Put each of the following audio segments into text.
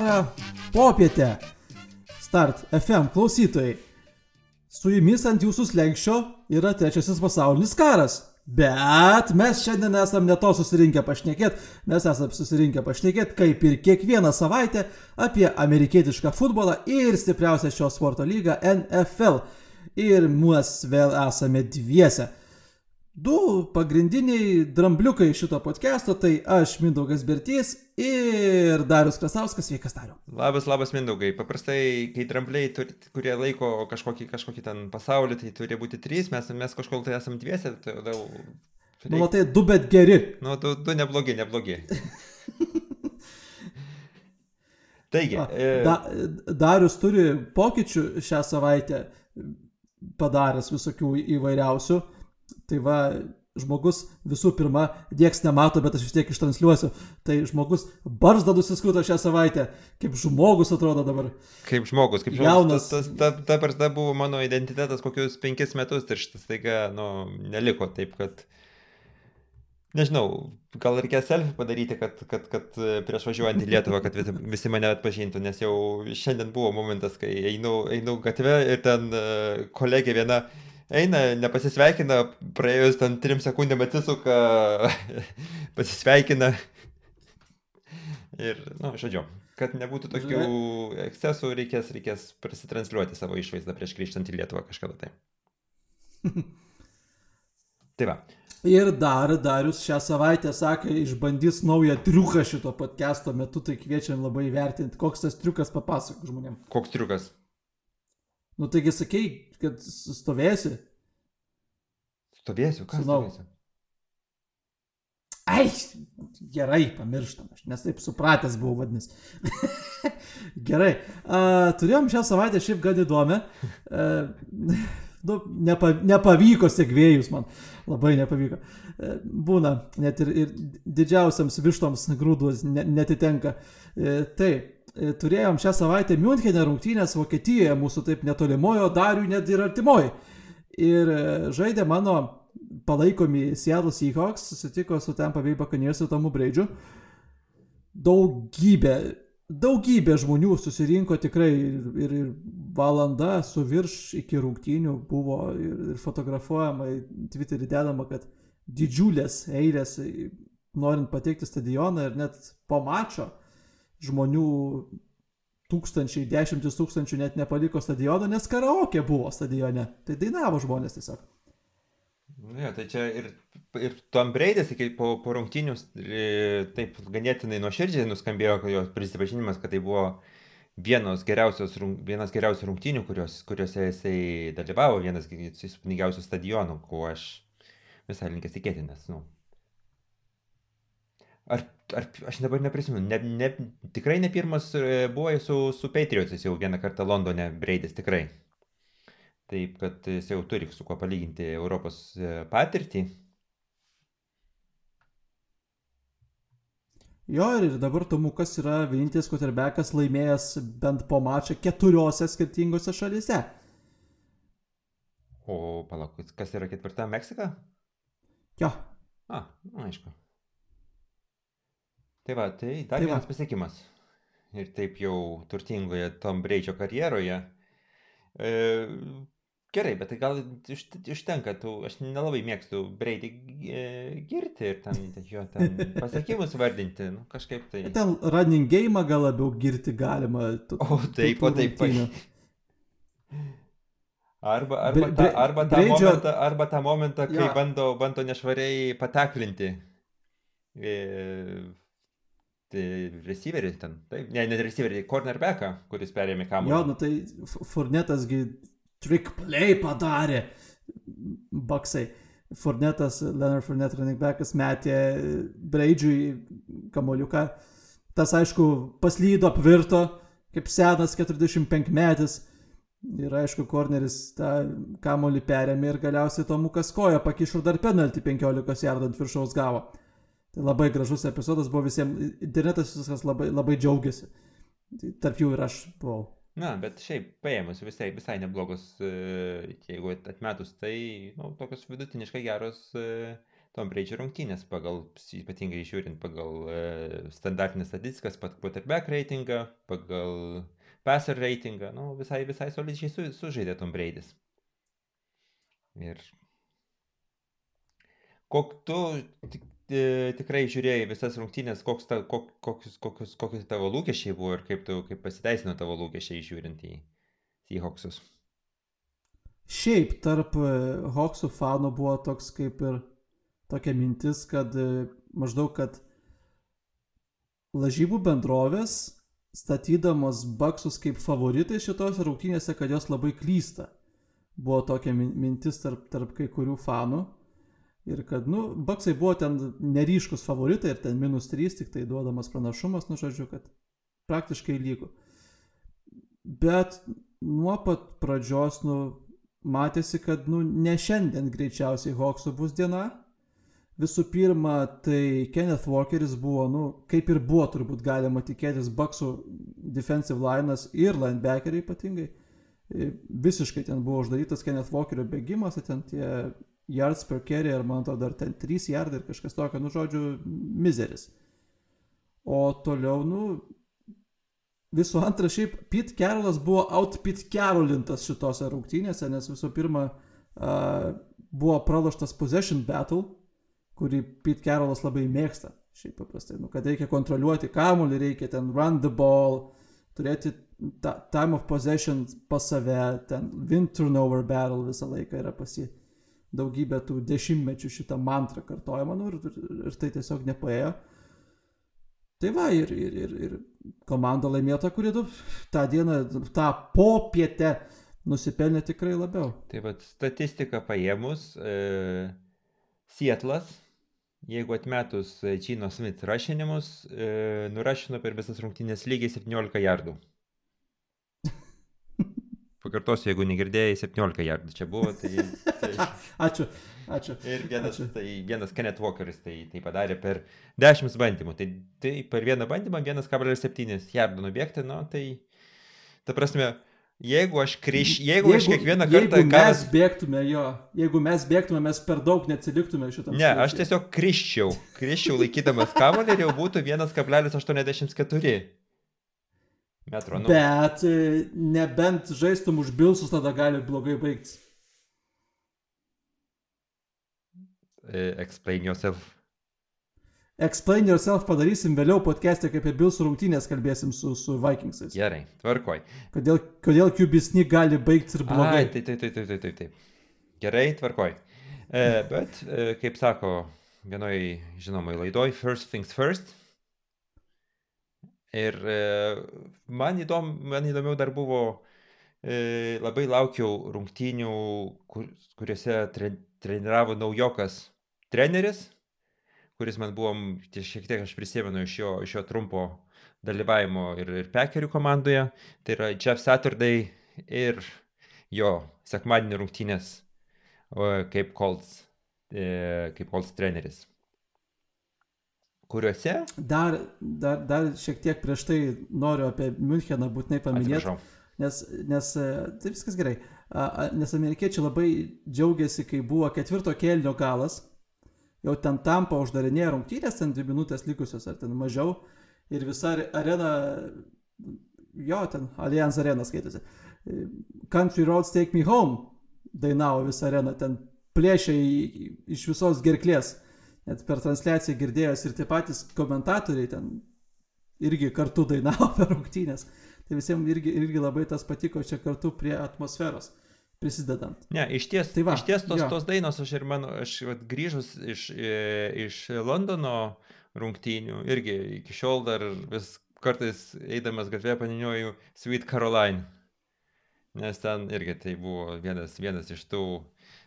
gerą popietę. Start FM klausytojai. Su jumis ant jūsų slengščio yra trečiasis pasaulinis karas. Bet mes šiandien esam ne to susirinkę pašnekėti, mes esam susirinkę pašnekėti, kaip ir kiekvieną savaitę, apie amerikietišką futbolą ir stipriausią šio sporto lygą NFL. Ir mes vėl esame dviese. Du pagrindiniai drambliukai šito podcast'o, tai aš Mindaugas Bertys ir Darius Krasauskas, sveikas Dariu. Labas, labas Mindaugai. Paprastai, kai drambliai, turi, kurie laiko kažkokį, kažkokį ten pasaulį, tai turi būti trys, mes, mes kažkol tai esam dviese, tai gal... Nu, matai, du bet geri. Nu, du, du neblogi, neblogi. Taigi. A, da, Darius turi pokyčių šią savaitę padaręs visokių įvairiausių. Tai va, žmogus visų pirma, nieks nemato, bet aš vis tiek ištransliuosiu. Tai žmogus barzdą nusiskuto šią savaitę. Kaip žmogus atrodo dabar. Kaip žmogus, kaip Jaunas. žmogus. Tas, tas, ta, ta barzda buvo mano identitetas kokius penkis metus ir šitas taiga, nu, neliko taip, kad... Nežinau, gal reikės selfie padaryti, kad, kad, kad prieš važiuojant į Lietuvą, kad visi, visi mane atpažintų, nes jau šiandien buvo momentas, kai einu, einu gatve ir ten uh, kolegė viena eina, nepasisveikina, praėjus ten trim sekundėm atsisuka, pasisveikina. Ir, na, nu, žodžiu, kad nebūtų tokių ekscesų, reikės, reikės prasitransliuoti savo išvaizdą prieš grįžtant į Lietuvą kažkada tai. tai va. Ir dar Darius šią savaitę sakė, išbandys naują triuką šito podcast'o metu, tai kviečiam labai vertinti, koks tas triukas papasakok žmonėm. Koks triukas? Nu taigi sakei, kad stovėsi. Stovėsiu, ką stovėsiu? Ai, gerai, pamirštam, aš nes taip supratęs buvau vadinasi. gerai, uh, turėjom šią savaitę šiaip gan įdomią. Uh, nu, nepa, nepavyko sėkvėjus man, labai nepavyko. Uh, būna, net ir, ir didžiausiams vištoms grūdus netitenka. Uh, tai, turėjom šią savaitę Münchenė rungtynės Vokietijoje, mūsų taip netolimojo, darių net ir artimoji. Ir žaidė mano palaikomi Seattle Seahawks, susitiko su Tampa Bay Buccaneers ir Tomu Braidžiu. Daugybė, daugybė žmonių susirinko tikrai ir, ir, ir valanda su virš iki rungtynių buvo ir, ir fotografuojama, Twitter'į dedama, kad didžiulės eilės norint patekti stadioną ir net po mačo žmonių tūkstančiai, dešimtis tūkstančių net nepaliko stadiono, nes karaoke buvo stadione. Tai dainavo žmonės tiesiog. Ja, tai čia ir, ir Tom Braidis po, po rungtynių taip ganėtinai nuoširdžiai nuskambėjo jo prisipažinimas, kad tai buvo vienos geriausios, vienas geriausių rungtynių, kurios, kuriuose jisai dalyvavo, vienas įspūdingiausių stadionų, kuo aš visai linkęs tikėti, nes, nu, Ar, ar aš dabar neprisimenu, ne, ne, tikrai ne pirmas e, buvo su, su Patriots'ais jau vieną kartą Londone Braidis, tikrai. Taip, kad jis jau turi su kuo palyginti Europos e, patirtį. Jo, ir dabar Tomukas yra vienintelis quarterbackas laimėjęs bent po mačą keturiose skirtingose šalyse. O, palauk, kas yra ketvirta Meksika? Jo. A, nu, aišku. Tai va, tai dar tai vienas va. pasiekimas. Ir taip jau turtingoje Tom Breidžio karjeroje. E, gerai, bet tai gal iš, ištenka, tu, aš nelabai mėgstu Breidį e, girti ir ten jo ten pasiekimus vardinti, nu, kažkaip tai. Ten running game gal labiau girti galima. Tu, o taip, o taip. Arba, arba, bre, ta, arba, tą breidžio... momentą, arba tą momentą, kai ja. bando, bando nešvariai pateklinti. E, receiverį ten, taip, ne, ne receiverį, cornerbacką, kuris perėmė kamuolį. Jo, nu tai Fornetasgi trick play padarė, baksai. Fornetas, Leonard Fornet running backas metė Braidžiui kamuoliuką. Tas aišku paslydo, apvirto, kaip senas 45 metis. Ir aišku, korneris tą kamuolį perėmė ir galiausiai Tomukas koja pakišo dar penaltį 15 jardų ant viršaus gavo. Tai labai gražus epizodas buvo visiems, internetas viskas labai, labai džiaugiasi. Tai tarp jų ir aš buvau. Na, bet šiaip paėmus visai, visai neblogos, e, jeigu atmetus, tai nu, tokios vidutiniškai geros e, Tom Brady rungtynės pagal, ypatingai žiūrint pagal e, standartinės statistikas, pat quarterback reitingą, pagal passer reitingą, nu, visai, visai solidžiai su, sužaidė Tom Brady's. Ir kok tu tikrai žiūrėjai visas rungtynės, koks ta, kok, kokius, kokius, kokius tavo lūkesčiai buvo ir kaip, tu, kaip pasiteisino tavo lūkesčiai žiūrint į Seahawksus. Šiaip tarp e, Hawksų fanų buvo toks kaip ir tokia mintis, kad e, maždaug, kad lažybų bendrovės statydamos baksus kaip favoritai šitose rungtynėse, kad jos labai klysta. Buvo tokia mintis tarp, tarp kai kurių fanų. Ir kad, nu, baksai buvo ten neryškus favoritai ir ten minus 3, tik tai duodamas pranašumas, nu, žodžiu, kad praktiškai lygu. Bet nuo pat pradžios, nu, matėsi, kad, nu, ne šiandien greičiausiai Hoksų bus diena, Visų pirma, tai Kenneth Walkeris buvo, nu, kaip ir buvo turbūt galima tikėtis, Bucksų defensive linas ir linebackeriai ypatingai. Visiškai ten buvo uždarytas Kenneth Walkerio bėgimas, ten tie yards per carry, ar man atrodo, dar ten 3 yardai ir kažkas tokio, nu, žodžiu, mizeris. O toliau, nu, visų antra, šiaip Pete Carolas buvo out Pete Carolintas šitose rungtynėse, nes visų pirma, uh, buvo praloštas possession battle kurį Pete Carolas labai mėgsta. Šiaip paprastai, nu, kad reikia kontroliuoti kamuolį, reikia ten run the ball, turėti ta, time of possession pas save, ten win turnover battle visą laiką yra pasi daugybę tų dešimtmečių šitą mantrą kartojama, nu, ir, ir, tai tiesiog nepaėjo. Tai va, ir, ir, ir, ir komanda laimėta, kuri tą dieną, tą popietę nusipelnė tikrai labiau. Tai va, statistika paėmus, e, Sietlas jeigu atmetus Čino Smith rašinimus, e, nurašino per visas rungtynės lygiai 17 jardų. Pakartosiu, jeigu negirdėjai, 17 jardų čia buvo. Tai, tai... ačiū, ačiū. Ir vienas, ačiū. Tai, vienas Kenneth Walkeris tai, tai padarė per 10 bandymų. Tai, tai per vieną bandymą 1,7 jardų nubėgti, nu, tai ta prasme, Jeigu aš kriš, jeigu, jeigu aš kiekvieną kartą... Jeigu mes ką... bėgtume jo, jeigu mes bėgtume, mes per daug neatsiliktume šitam. Ne, skaičiui. aš tiesiog kriščiau, kriščiau laikydamas kamuolį ir jau būtų 1,84 metro. Nu. Bet e, nebent žaistum už bilsus, tada gali blogai baigtis. Uh, explain yourself. Explain yourself padarysim vėliau podcast'e, kaip apie Bills rungtynės kalbėsim su, su Vikingsais. Gerai, tvarkoj. Kodėl, kodėl QBSNI gali baigti ir blogai? Ai, taip, taip, taip, taip, taip, taip. Gerai, tvarkoj. E, bet, e, kaip sako vienoj žinomoj laidoj, first things first. Ir e, man, įdom, man įdomiau dar buvo, e, labai laukiau rungtynių, kur, kuriuose tre, treniravo naujokas treneris kuris man buvo, šiek tiek aš prisimenu iš jo, iš jo trumpo dalyvavimo ir, ir Pekerių komandoje, tai yra Jeff Saturday ir jo sekmadienio rungtynės kaip Colts, e, kaip Colts treneris. Kuriuose? Dar, dar, dar šiek tiek prieš tai noriu apie Müncheną būtinai paminėti. Nes, nes e, tai viskas gerai. Nes amerikiečiai labai džiaugiasi, kai buvo ketvirto kelnio galas jau ten tampa uždarinėja rungtynės, ten dvi minutės likusios ar ten mažiau. Ir visa arena, jo, ten Allianz arena skaitosi. Country Roads Take Me Home dainavo visą areną, ten plėšė iš visos gerklės. Net per transliaciją girdėjos ir tie patys komentatoriai ten irgi kartu dainavo per rungtynės. Tai visiems irgi, irgi labai tas patiko čia kartu prie atmosferos prisidedant. Ne, iš ties, tai va, iš ties tos, jo. tos dainos, aš ir mano, aš vat, grįžus iš, e, iš Londono rungtynių, irgi iki šiol dar vis kartais eidamas gatvėje paninioju Sweet Caroline. Nes ten irgi tai buvo vienas, vienas iš tų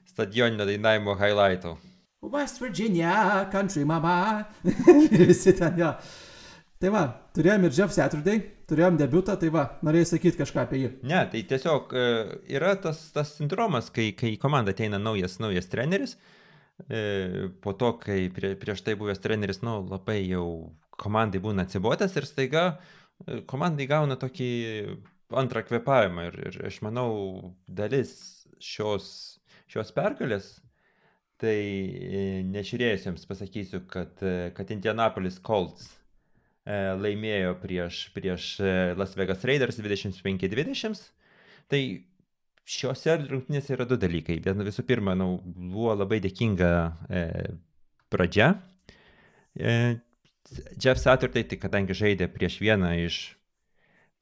stadioninio dainavimo highlightų. West Virginia, country mama. Visi ten jo. Tai va, turėjom ir Jeff Saturday, turėjom debutą, tai va, norėjai sakyti kažką apie jį. Ne, tai tiesiog e, yra tas, tas sindromas, kai, kai į komandą ateina naujas, naujas treneris, e, po to, kai prie, prieš tai buvęs treneris, nu, labai jau komandai būna atsibotęs ir staiga e, komandai gauna tokį antrą kvepavimą ir, ir aš manau, dalis šios, šios pergalės Tai e, nežiūrėjusiems pasakysiu, kad, e, kad Indianapolis Colts e, laimėjo prieš, prieš Las Vegas Raiders 25-20. Tai šiuose rungtynėse yra du dalykai. Viena visų pirma, nu, buvo labai dėkinga e, pradžia. E, Jeff Saturday, tai kadangi žaidė prieš vieną iš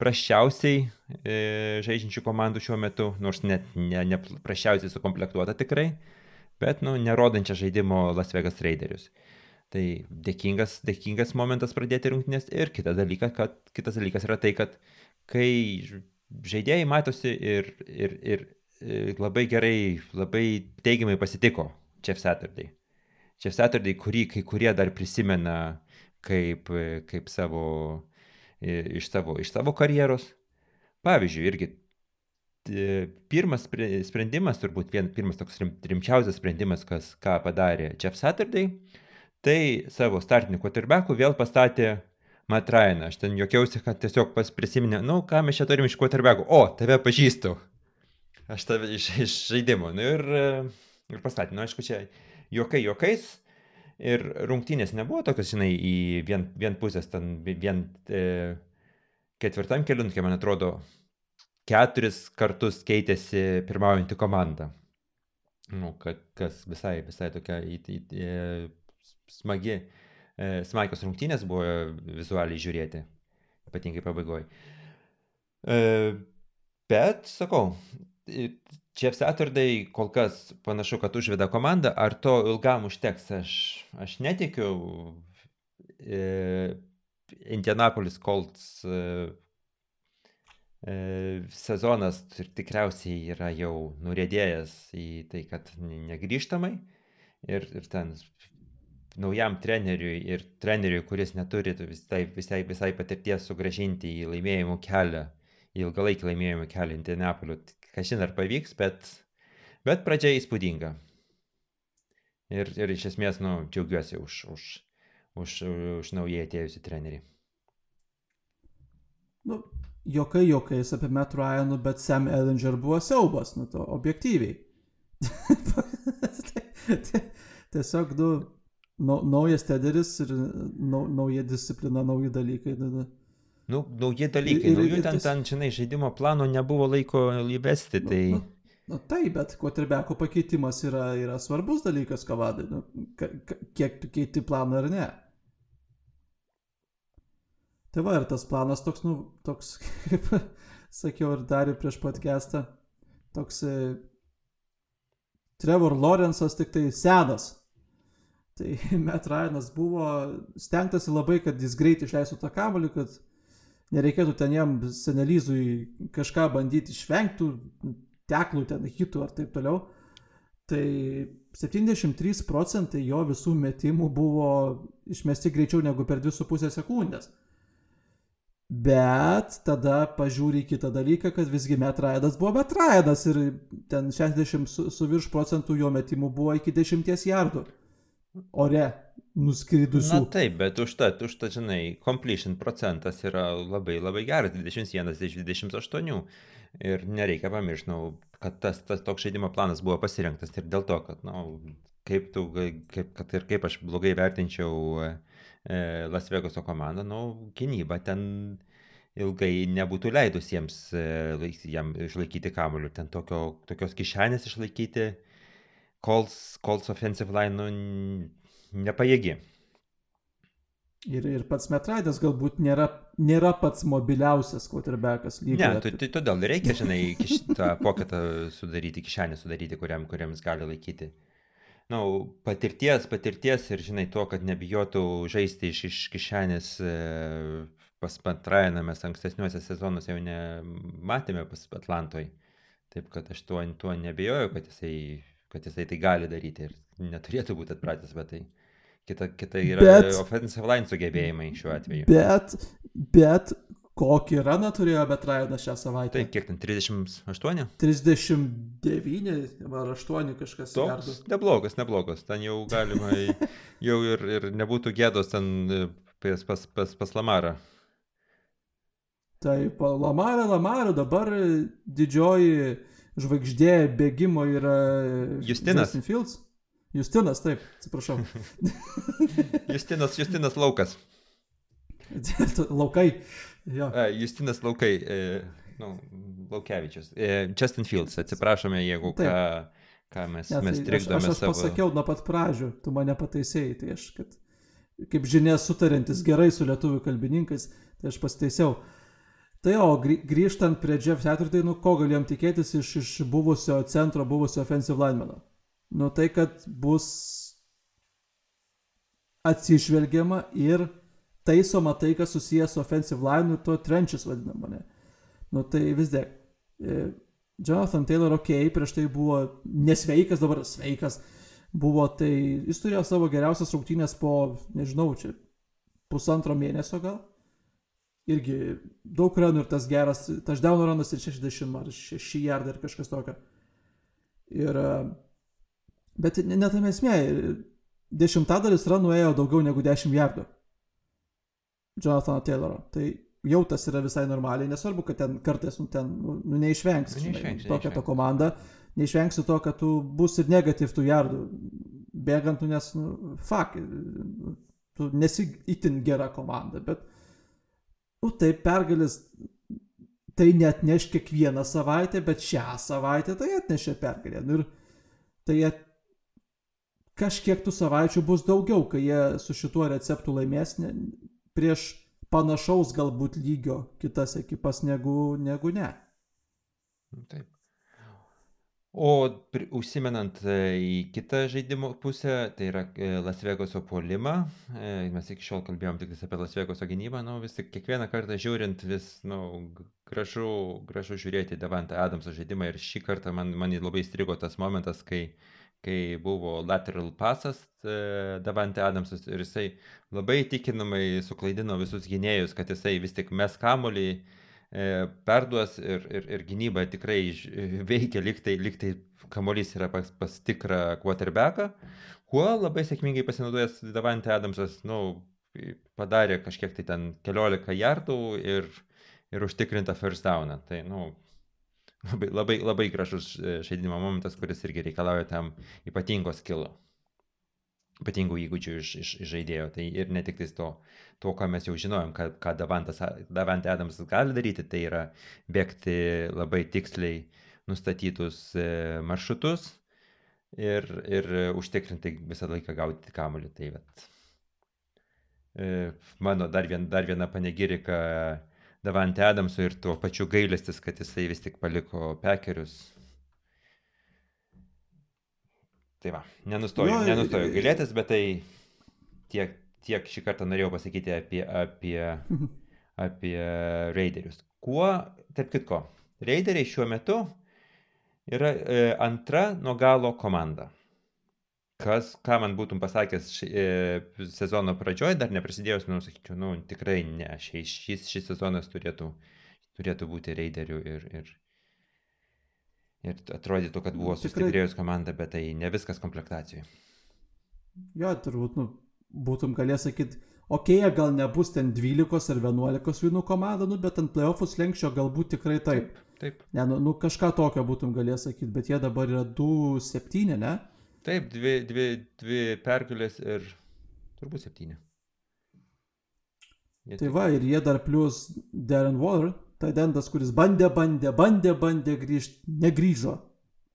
praščiausiai e, žaidžiančių komandų šiuo metu, nors net ne, ne praščiausiai sukomplektuota tikrai, bet, nu, nerodančia žaidimo Las Vegas Raiderius. Tai dėkingas, dėkingas momentas pradėti rungtynės ir kita dalyka, kad, kitas dalykas yra tai, kad kai žaidėjai matosi ir, ir, ir, ir labai gerai, labai teigiamai pasitiko Jeff Saturday. Jeff Saturday, kurį kai kurie dar prisimena kaip, kaip savo iš savo, iš savo karjeros. Pavyzdžiui, irgi pirmas sprendimas, turbūt vien, pirmas toks rim, rimčiausias sprendimas, kas, ką padarė Jeff Saturday, tai savo startinių quarterbackų vėl pastatė Matt Ryaną. Aš ten jokiausi, kad tiesiog pas prisiminė, nu ką mes čia turim iš quarterbackų, o, tave pažįstu. Aš tave iš, iš žaidimo. Nu ir, ir pastatė, nu aišku, čia juokai juokais, Ir rungtynės nebuvo tokios, žinai, į vien, vien pusės, ten vien e, ketvirtam keliunkė, man atrodo, keturis kartus keitėsi pirmaujantį komandą. Nu, kas visai, visai tokia į, į, į, smagi, e, smagios rungtynės buvo vizualiai žiūrėti, ypatingai pabaigoje. Bet, sakau, Jeff Saturday kol kas panašu, kad užveda komandą, ar to ilgam užteks, aš, aš netikiu. E, Indianapolis Colts e, sezonas tikriausiai yra jau nurėdėjęs į tai, kad negrįžtamai. Ir, ir ten naujam treneriui ir treneriui, kuris neturi visai, visai, visai patirties sugražinti į laimėjimų kelią, į ilgalaikį laimėjimų kelią Indianapoliu, kažin ar pavyks, bet, bet pradžia įspūdinga. Ir, ir iš esmės, nu, džiaugiuosi už, už, už, už naujai atėjusi trenerį. Nu, jokai jokais apie Matt Ryaną, bet Sam Ellinger buvo siaubas, nu to objektyviai. Tiesiog, nu, nu, naujas tederis ir nu, nauja disciplina, nauji dalykai. Nu, nu Nu, nauji dalykai, ir, naujų ten, ten, žinai, žaidimo plano nebuvo laiko įvesti, tai... Nu, nu, nu, taip, bet quarterbacko pakeitimas yra, yra svarbus dalykas kavadai, nu, kiek tu keiti planą ar ne. Tai va, ir tas planas toks, nu, toks, kaip sakiau ir dar prieš podcastą, toks e, Trevor Lawrence'as tik tai senas. Tai Matt Ryanas buvo stengtasi labai, kad jis greit išleistų tą kamuolį, kad nereikėtų ten jam senelizui kažką bandyti išvengti, teklų ten hitų ar taip toliau. Tai 73 procentai jo visų metimų buvo išmesti greičiau negu per 2,5 sekundės. Bet tada pažiūri į kitą dalyką, kad visgi metraidas buvo metraidas ir ten 60 su, su virš procentų jo metimų buvo iki 10 jardų ore nuskridusių. Na taip, bet užtat, užtat, žinai, completion procentas yra labai labai geras, 21 iš 28. Ir nereikia pamiršti, nu, kad tas, tas toks žaidimo planas buvo pasirinktas ir dėl to, kad, na, nu, kaip tu, kaip, kad ir kaip aš blogai vertinčiau Las Vegaso komandą, nu, gynyba ten ilgai nebūtų leidus jiems e, jam išlaikyti kamuolių, ten tokio, tokios kišenės išlaikyti Colts, Colts offensive line nu, nepajėgi. Ir, ir pats Metraidas galbūt nėra, nėra pats mobiliausias quarterbackas lygiai. Ne, tai, tai todėl reikia, žinai, tą poketą sudaryti, kišenę sudaryti, kuriam, kuriams gali laikyti. Nu, patirties, patirties ir, žinai, to, kad nebijotų žaisti iš, iš kišenės e, pas Patrainą mes ankstesniuose sezonuose jau nematėme pas Atlantoj. Taip kad aš tuo, tuo nebijoju, kad jisai kad jisai tai gali daryti ir neturėtų būti atpratęs, bet tai kita, kita yra bet, offensive line sugebėjimai šiuo atveju. Bet, bet kokį raną turėjo Betrainas šią savaitę? Tai kiek ten, 38? 39 ar 8 kažkas. Toks neblogas, neblogas, ten jau galima, jau ir, ir nebūtų gėdos ten e, pas, pas, pas, pas Lamarą. Taip, Lamarą, Lamarą, dabar didžioji žvaigždė bėgimo yra Justinas. Fields. Justinas, taip, atsiprašau. Justinas, Justinas Laukas. Laukai. Jo. Justinas Laukai. E, nu, Laukevičius. E, Justin Fields, atsiprašome, jeigu Taip. ką, ką mes, Ne, mes tai aš, trikdome aš, aš savo. pasakiau nuo pat pradžių, tu mane pataisėjai, tai aš, kad, kaip žinia, sutarintis gerai su lietuvių kalbininkais, tai aš pasitaisiau. Tai o, grį- grįžtant prie Jeff Saturday, nu ko galėjom tikėtis iš, iš buvusio centro, buvusio offensive linemano? Nu tai, kad bus atsižvelgiama ir taisoma tai, kas susijęs su offensive line, nu, to trenčius vadinama, ne? Nu tai vis tiek. e, Jonathan Taylor, ok, prieš tai buvo nesveikas, dabar sveikas. Buvo tai, jis turėjo savo geriausias rungtynės po, nežinau, čia pusantro mėnesio gal. Irgi daug ranų ir tas geras, touchdown ranas ir 60 ar 6 yardai ar kažkas tokio. Ir, e, bet ne, ne tam esmė, dešimtadalis ranų ėjo daugiau negu 10 yardų. Jonathan Tayloro. Tai jau tas yra visai normaliai, nesvarbu, kad ten kartais, nu, ten, nu, neišvengsi, Nu, neišvengsi, tokia to komanda, neišvengsi to, kad tu bus ir negatyv tų jardų, bėgant, nu, nes, nu, fuck, tu nesi itin gera komanda, bet, nu, tai pergalis, tai net neš kiekvieną savaitę, bet šią savaitę tai atnešė pergalę. Nu, ir tai at... kažkiek tų savaičių bus daugiau, kai jie su šituo receptu laimės ne, prieš panašaus galbūt lygio kitas ekipas negu, negu ne. Taip. O užsimenant e, į kitą žaidimo pusę, tai yra e, Las Vegaso puolimą, e, mes iki šiol kalbėjom tik apie Las Vegaso gynybą, nu vis tik kiekvieną kartą žiūrint vis, nu, gražu, gražu žiūrėti Davantą Adamso žaidimą ir šį kartą man, man labai įstrigo tas momentas, kai, kai buvo lateral pasas e, Davantė Adamsas ir jisai labai įtikinamai suklaidino visus gynėjus, kad jisai vis tik mes kamolį e, perduos ir, ir, ir gynyba tikrai veikia, liktai, liktai kamuolys yra pas, pas tikrą quarterbacką, kuo labai sėkmingai pasinaudojęs Davantė Adamsas, nu, padarė kažkiek tai ten keliolika jardų ir, ir užtikrintą first downą. Tai, nu, labai, labai, labai gražus e, žaidimo momentas, kuris irgi reikalauja tam ypatingo skilo. Ypatingų įgūdžių iš, iš, iš žaidėjo. Tai ir ne tik to, to, ką mes jau žinojom, ką, ką Davantas, Davantė Adamsas gali daryti, tai yra bėgti labai tiksliai nustatytus e, maršrutus ir, ir užtikrinti visą laiką gauti kamuolį. Tai vat, e, mano dar, vien, dar viena panegirika Davantė Adamsui ir tuo pačiu gailestis, kad jisai vis tik paliko pekerius. Tai va, nenustoju, Jo, nenustoju i- gailėtis, bet tai tiek, tiek šį kartą norėjau pasakyti apie, apie, apie raiderius. Kuo, tarp kitko, raideriai šiuo metu yra e, antra nuo galo komanda. Kas, ką man būtum pasakęs ši, e, sezono pradžioje, dar neprasidėjus, nu, sakyčiau, nu, tikrai ne, šis, šis, šis sezonas turėtų, turėtų būti raiderių ir, ir, ir atrodytų, kad buvo Tikrai. sustiprėjus komanda, bet tai ne viskas komplektacijai. Jo, turbūt, nu, būtum galėjęs sakyti, okei, okay, gal nebus ten 12 ar 11 vynų komanda, nu, bet ant playoffų slengščio galbūt tikrai taip. Taip, Ne, nu, nu kažką tokio būtum galėjęs sakyti, bet jie dabar yra 2-7, ne? Taip, dvi, dvi, dvi pergalės ir turbūt septyni. Jie Tai va, ir jie dar plus Darren Waller, tai dendas, kuris bandė, bandė, bandė, bandė grįžti, negrįžo.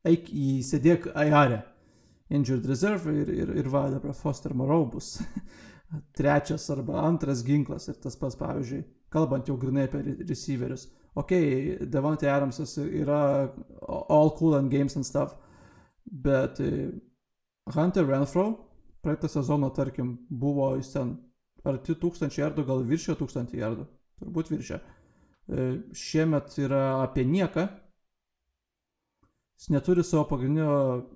Eik į sėdėk Ajarę. Injured Reserve ir, ir, ir va, dabar Foster Moreau bus trečias arba antras ginklas ir tas pats, pavyzdžiui, kalbant jau grinai apie re- receiverius. Ok, Devontae Adamsas yra all cool and games and stuff, bet e, Hunter Renfro praeitą sezoną, tarkim, buvo jis ten arti 1000 jardų, gal viršio 1000 jardų, turbūt viršio. E, Šiemet yra apie nieką. Jis neturi savo pagrindinio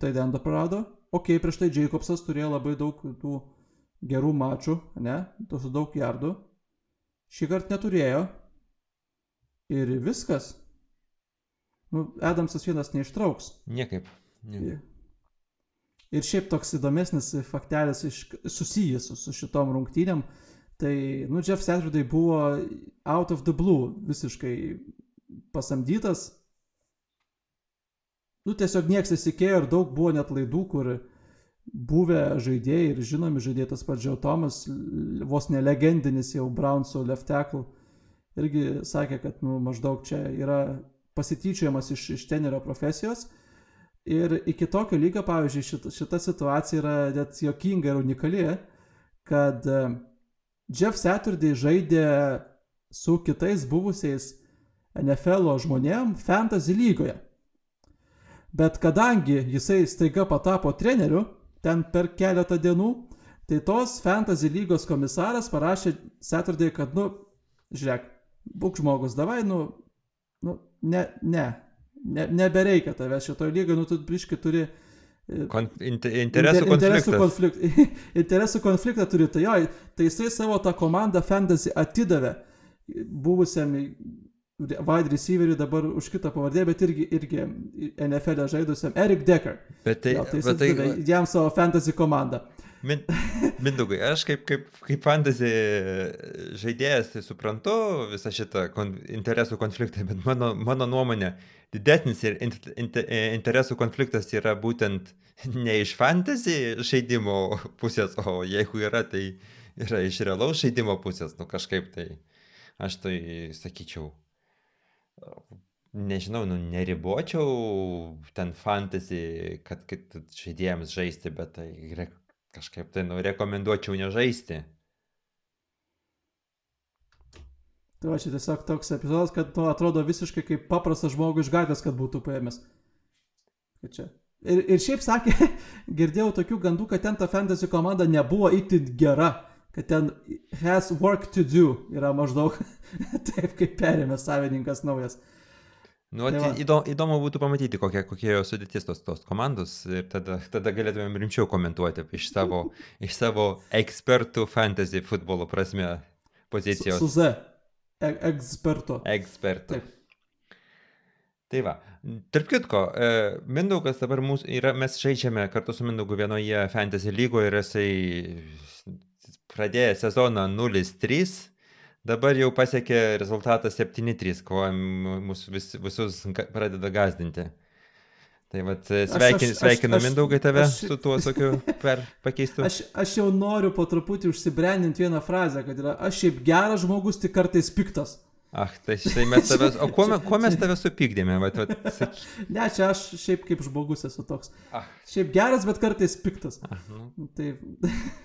taidendo prarado. Ok, prieš tai Jacobsas turėjo labai daug tų gerų mačų, ne, su daug jardų. Šį kartą neturėjo. Ir viskas. Nu, Adamsas vienas neištrauks. Niekaip. niekaip. Ir šiaip toks įdomesnis faktelis iš, susijęs su, šitom rungtynėm, tai, nu, Jeff Saturday buvo out of the blue visiškai pasamdytas. Nu, tiesiog niekas įsikėjo ir daug buvo net laidų, kur buvę žaidėjai ir žinomi žaidėjai, tas pats Džiau Tomas, vos nelegendinis jau Brownsų left tackle, irgi sakė, kad nu, maždaug čia yra pasityčiojimas iš, iš tenerio profesijos. Ir iki tokio lygio, pavyzdžiui, šita, šita situacija yra net jokinga ir unikali, kad e, Jeff Saturday žaidė su kitais buvusiais NFL žmonėm fantasy lygoje. Bet kadangi jisai staiga patapo treneriu, ten per keletą dienų, tai tos fantasy lygos komisaras parašė Saturday, kad, nu, žiūrėk, būk žmogus, davai, nu, nu ne, ne, ne, nebereikia tavęs šitoje lygoje, nu, tu biški turi Kon, inter, interesų Inter- interesų konflikt, interesų konfliktą turi, tai jo, tai jisai savo tą komandą fantasy atidavė buvusiam wide receiveriui dabar už kitą pavardę, bet irgi, irgi NFL žaidusiam Eric Decker. Bet tai, jo, tai bet tai jam savo fantasy komandą. Min, Mindaugai, aš kaip, kaip, kaip fantasy žaidėjas, tai suprantu visą šitą kon, interesų konfliktą, bet mano, mano nuomonė, didesnis ir int, int, interesų konfliktas yra būtent ne iš fantasy žaidimo pusės, o jeigu yra, tai yra iš realaus žaidimo pusės, nu kažkaip tai, aš tai sakyčiau, nežinau, nu neribočiau ten fantasy, kad, kad žaidėjams žaisti, bet tai kažkaip tai nu, rekomenduočiau nežaisti. Tai va čia tiesiog toks epizodas, kad nu, atrodo visiškai kaip paprastas žmogus iš gatvės, kad būtų paėmęs. Kad čia. Ir, ir šiaip sakė, girdėjau tokių gandų, kad ten ta fantasy komanda nebuvo itin gera, kad ten has work to do yra maždaug taip, kaip perėmė savininkas naujas. Nu, Tai įdomu, įdomu būtų pamatyti, kokie, kokie jo sudėtis tos, tos komandos ir tada, tada galėtumėm rimčiau komentuoti iš savo, iš savo ekspertų fantasy futbolo prasme Su, pozicijos. su Z. E eksperto. Ekspertų. Taip. Tai va, tarp kitko, e, Mindaugas dabar mūsų yra, mes žaidžiame kartu su Mindaugu vienoje fantasy lygoje ir jisai pradėjo sezoną 0-3, dabar jau pasiekė rezultatą 7-3, kuo m- mus vis, visus pradeda gazdinti. Tai va, sveikin, aš- sveikinu aš- Mindaugai tave aš- su tuo tokiu per pakeistu. Aš, aš jau noriu po truputį užsibrandinti vieną frazę, kad yra aš šiaip geras žmogus, tik kartais piktas. Ach, tai štai mes tave, o kuo, kuo mes tave supykdėme? Va, va, saky, Ne, čia aš šiaip kaip žmogus esu toks. ach, Šiaip geras, bet kartais piktas. ach, nu. Tai,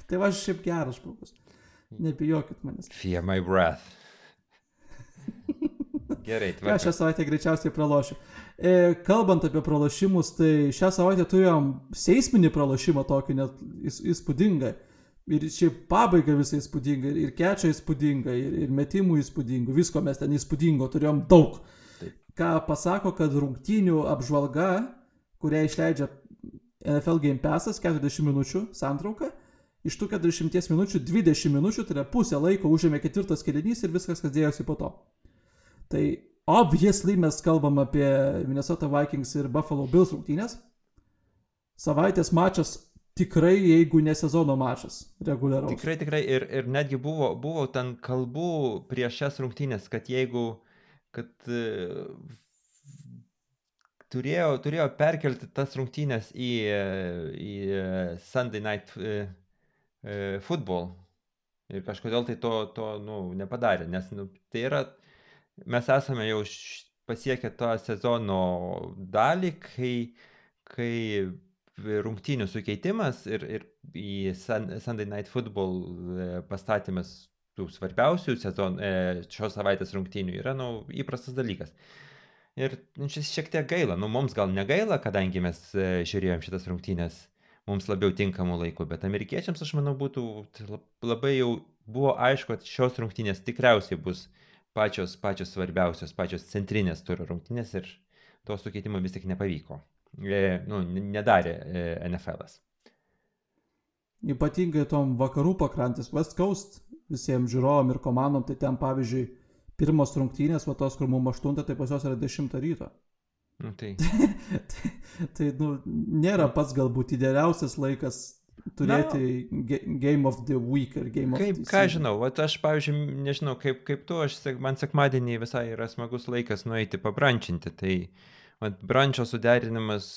tai aš šiaip geras žmogus. Nebijokit manęs. Fear my breath. Gerai, Ką šią tvarka. savaitę greičiausiai pralošiu. E, kalbant apie pralošimus, tai šią savaitę turėjom seisminį pralošimą tokį net įs- įspūdingą. Ir šiaip pabaiga visai įspūdinga, ir- ir kečia įspūdinga, ir, ir metimų įspūdingų, visko mes ten įspūdingo turėjom daug. Taip. Ką pasako, kad rungtynių apžvalga, kurią išleidžia NFL Game Passas 40 minučių santrauka, iš tų 40 minučių 20 minučių, tai yra pusę laiko užėmė ketvirtas kelinys ir viskas, kas dėjosi po to. Tai obviously mes kalbam apie Minnesota Vikings ir Buffalo Bills rungtynės. Savaitės mačas tikrai, jeigu ne sezono mačas, reguliaraus. Tikrai, tikrai. Ir, ir netgi buvo, buvo ten kalbų prieš šias rungtynės, kad jeigu, kad e, turėjo, turėjo perkelti tas rungtynės į, į e, Sunday Night e, e, Football. Ir kažkodėl tai to, to nu, nepadarė, nes nu, tai yra, mes esame jau pasiekę tą sezono dalį, kai, kai rungtynių sukeitimas ir, ir į Sun- Sunday Night Football e, pastatymas tų svarbiausių sezon, e, šios savaitės rungtynių yra nu, įprastas dalykas. Ir nu, čia šiek tiek gaila, nu mums gal negaila, kadangi mes e, žiūrėjom šitas rungtynės mums labiau tinkamų laikų, bet amerikiečiams, aš manau, būtų lab- labai jau buvo aišku, kad šios rungtynės tikriausiai bus pačios, pačios svarbiausios, pačios centrinės turo rungtynės ir to sukeitimo vis tik nepavyko. E, nu, nedarė e, NFL'as. Ypatingai tom vakarų pakrantės West Coast visiems žiūrovom ir komandom, tai ten pavyzdžiui pirmos rungtynės, va tos, kur mums 8, tai pas jos yra 10 ryto. Nu, tai, tai, tai nu, nėra pats galbūt idealiausias laikas turėti ge- Game of the Week ir Game of kaip, the ką Season. žinau, vat aš, pavyzdžiui, nežinau, kaip, kaip tu, aš, man sekmadienį visai yra smagus laikas nueiti pabrančinti, tai vat, brančio suderinimas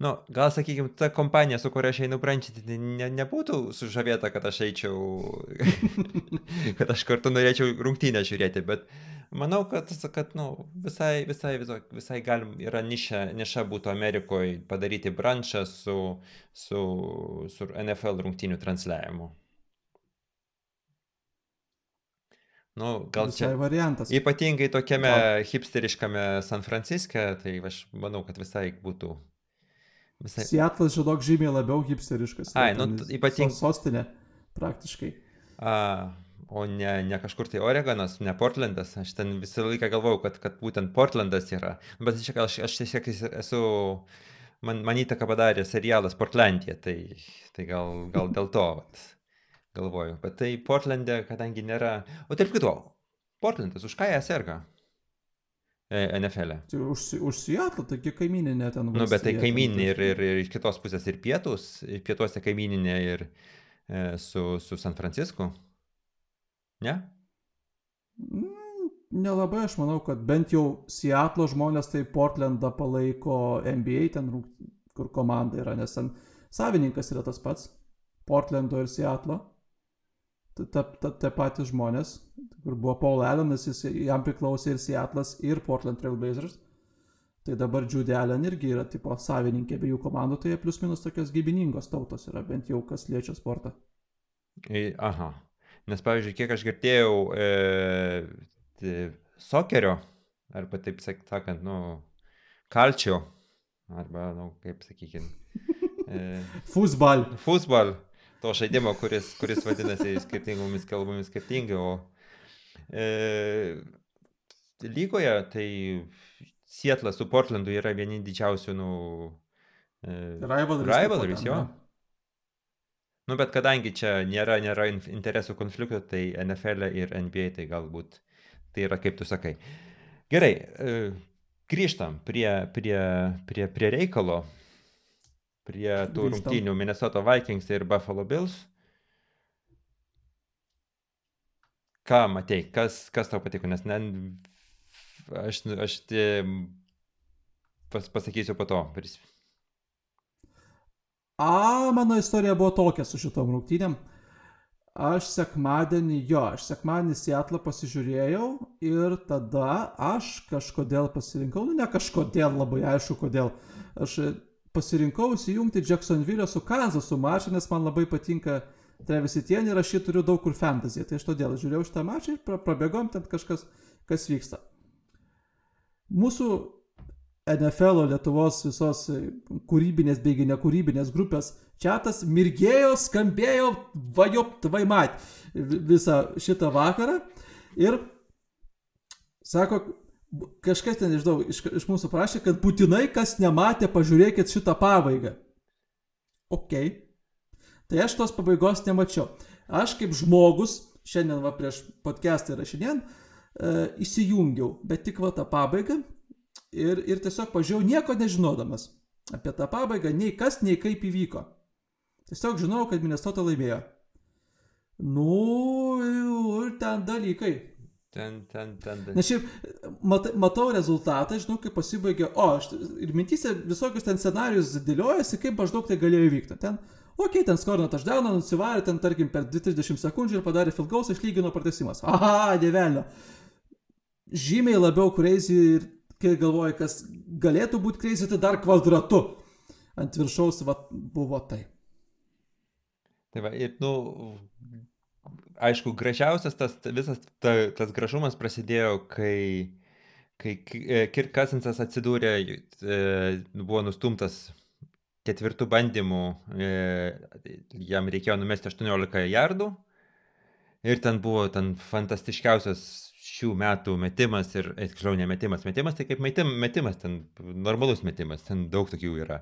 nu, gal sakykime, ta kompanija, su kuria aš einu brančyti, tai ne, nebūtų sužavėta, kad aš eičiau, kad aš kartu norėčiau rungtynę žiūrėti, bet manau, kad, kad nu, visai, visai, visai, visai galim, yra niša, niša būtų Amerikoje padaryti brančą su, su, su NFL rungtynių transliavimu. Nu, gal Visai čia variantas. ypatingai tokiame Gal- hipsteriškame San Franciske, tai aš manau, kad visai būtų. Visai... Seatlas, žinok, žymiai labiau hipsteriškas. Ai, nu, ten t- ypating- so- Sostinė, praktiškai. A, o ne, ne kažkur tai Oregonas, ne Portlandas. Aš ten visą laiką galvojau, kad, kad būtent Portlandas yra. Bet čia aš, aš tiesiog esu, man, man įtaką padarė serialas Portlandija, tai, tai gal, gal dėl to vat, galvoju. Bet tai Portlande, kadangi nėra... O tarp kito, Portlandas, už ką jie serga? NFL. -e? Už, už Seattle, taigi kaimininė ten. Nu, bet tai kaimininė ir, ir, ir iš kitos pusės ir pietus, ir pietuose kaimininė ir e, su, su San Francisku. Ne? Mm, Nelabai aš manau, kad bent jau Seattle žmonės tai Portlandą palaiko NBA, ten kur komanda yra, nes ten savininkas yra tas pats. Portlando ir Seattle. Tie patys žmonės, kur buvo Paul Allenas, jis, jam priklausė ir Seattle'as, ir Portland Trailblazers. Tai dabar Judy Allen irgi yra tipo savininkė abiejų komandų, tai jie plius minus tokios gybiningos tautos yra, bent jau kas liečia sportą. Aha. Nes, pavyzdžiui, kiek aš girdėjau e, tai sokerio, arba taip sak- sakant, nu, kalčio, arba, nu, kaip sakykime, e, Fusbal. futbol, to žaidimo, kuris, kuris vadinasi skirtingomis kalbomis skirtingai, o e, lygoje tai Sietlas su Portlandu yra vieni didžiausių, nu, e, Rivalries. Rivalries, jo. ne? Nu, bet kadangi čia nėra, nėra in- interesų konflikto, tai NFL ir NBA tai galbūt tai yra kaip tu sakai. Gerai, e, grįžtam prie, prie, prie, prie reikalo, prie tų Grįžtam. rungtynių Minnesota Vikings ir Buffalo Bills. Ką matei, kas, kas tau patiko, nes ne, aš, aš tie, pas, pasakysiu po to. Pris- A, mano istorija buvo tokia su šitom rungtynėm. Aš sekmadienį, jo, aš sekmadienį Seattle pasižiūrėjau ir tada aš kažkodėl pasirinkau, nu ne kažkodėl, labai aišku kodėl. Aš pasirinkau įsijungti Jacksonville su Kansasu mačą, nes man labai patinka Travis Etienne ir aš jį turiu daug kur fantasy. Tai aš todėl žiūrėjau šitą mačą ir pra- prabėgom ten kažkas, kas vyksta. Mūsų NFL Lietuvos visos e, kūrybinės beigi nekūrybinės grupės čatas mirgėjo, skambėjo, vajop, tvai mat visą šitą vakarą ir sako, kažkas ten, nežinau, iš, iš mūsų prašė, kad būtinai, kas nematė, pažiūrėkit šitą pabaigą. Ok. Tai aš tos pabaigos nemačiau. Aš kaip žmogus, šiandien va prieš podcastą įrašinėjant, e, įsijungiau, bet tik va tą pabaigą ir, ir tiesiog pažiūrėjau nieko nežinodamas apie tą pabaigą, nei kas, nei kaip įvyko. Tiesiog žinau, kad Minnesota laimėjo. Nu, ir ten dalykai. Ten, ten, ten. ten. Nes šiaip mat, matau rezultatą, žinau, kaip pasibaigė, o aš ir mintysė visokius ten scenarius dėliojasi, kaip maždaug tai galėjo įvykti. Ten, okei, okay, ten skorino touchdowną, nusivarė ten, tarkim, per 2-30 sekundžių ir padarė filgaus, išlygino pratesimas. Aha, dievelio. Žymiai labiau crazy ir kai galvoji, kas galėtų būti crazy, tai dar kvadratu. Ant viršaus va, buvo tai. Tai va, ir, nu, aišku, gražiausias tas visas ta, tas gražumas prasidėjo, kai, kai K- Kirk Cousinsas atsidūrė, e, buvo nustumtas ketvirtų bandymų, e, jam reikėjo numesti 18 jardų ir ten buvo ten fantastiškiausias šių metų metimas ir, e, tiksliau, ne metimas, metimas tai kaip metim, metimas, ten normalus metimas, ten daug tokių yra.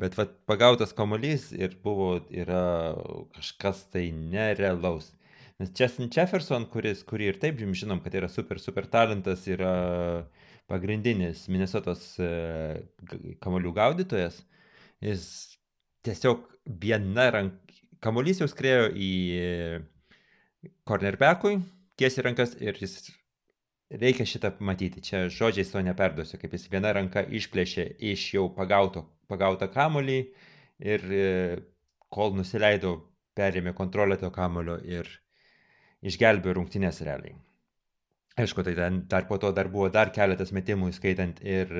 Bet vat, pagautas kamuolys ir buvo, yra kažkas tai nerealaus. Nes Justin Jefferson, kuris, kurį ir taip žinom, kad yra super, super talentas, yra pagrindinis Minnesotos e, kamuolių gaudytojas, jis tiesiog viena rank... Kamuolys jau skrėjo į cornerbackui, tiesiai rankas ir jis reikia šitą matyti. Čia žodžiais to neperduosiu, kaip jis viena ranka išplėšė iš jau pagauto, pagautą kamolį ir e, kol nusileido, perėmė kontrolę to kamulio ir išgelbėjo rungtynės realiai. Aišku, tai ten dar po to dar buvo dar keletas metimų, skaitant ir,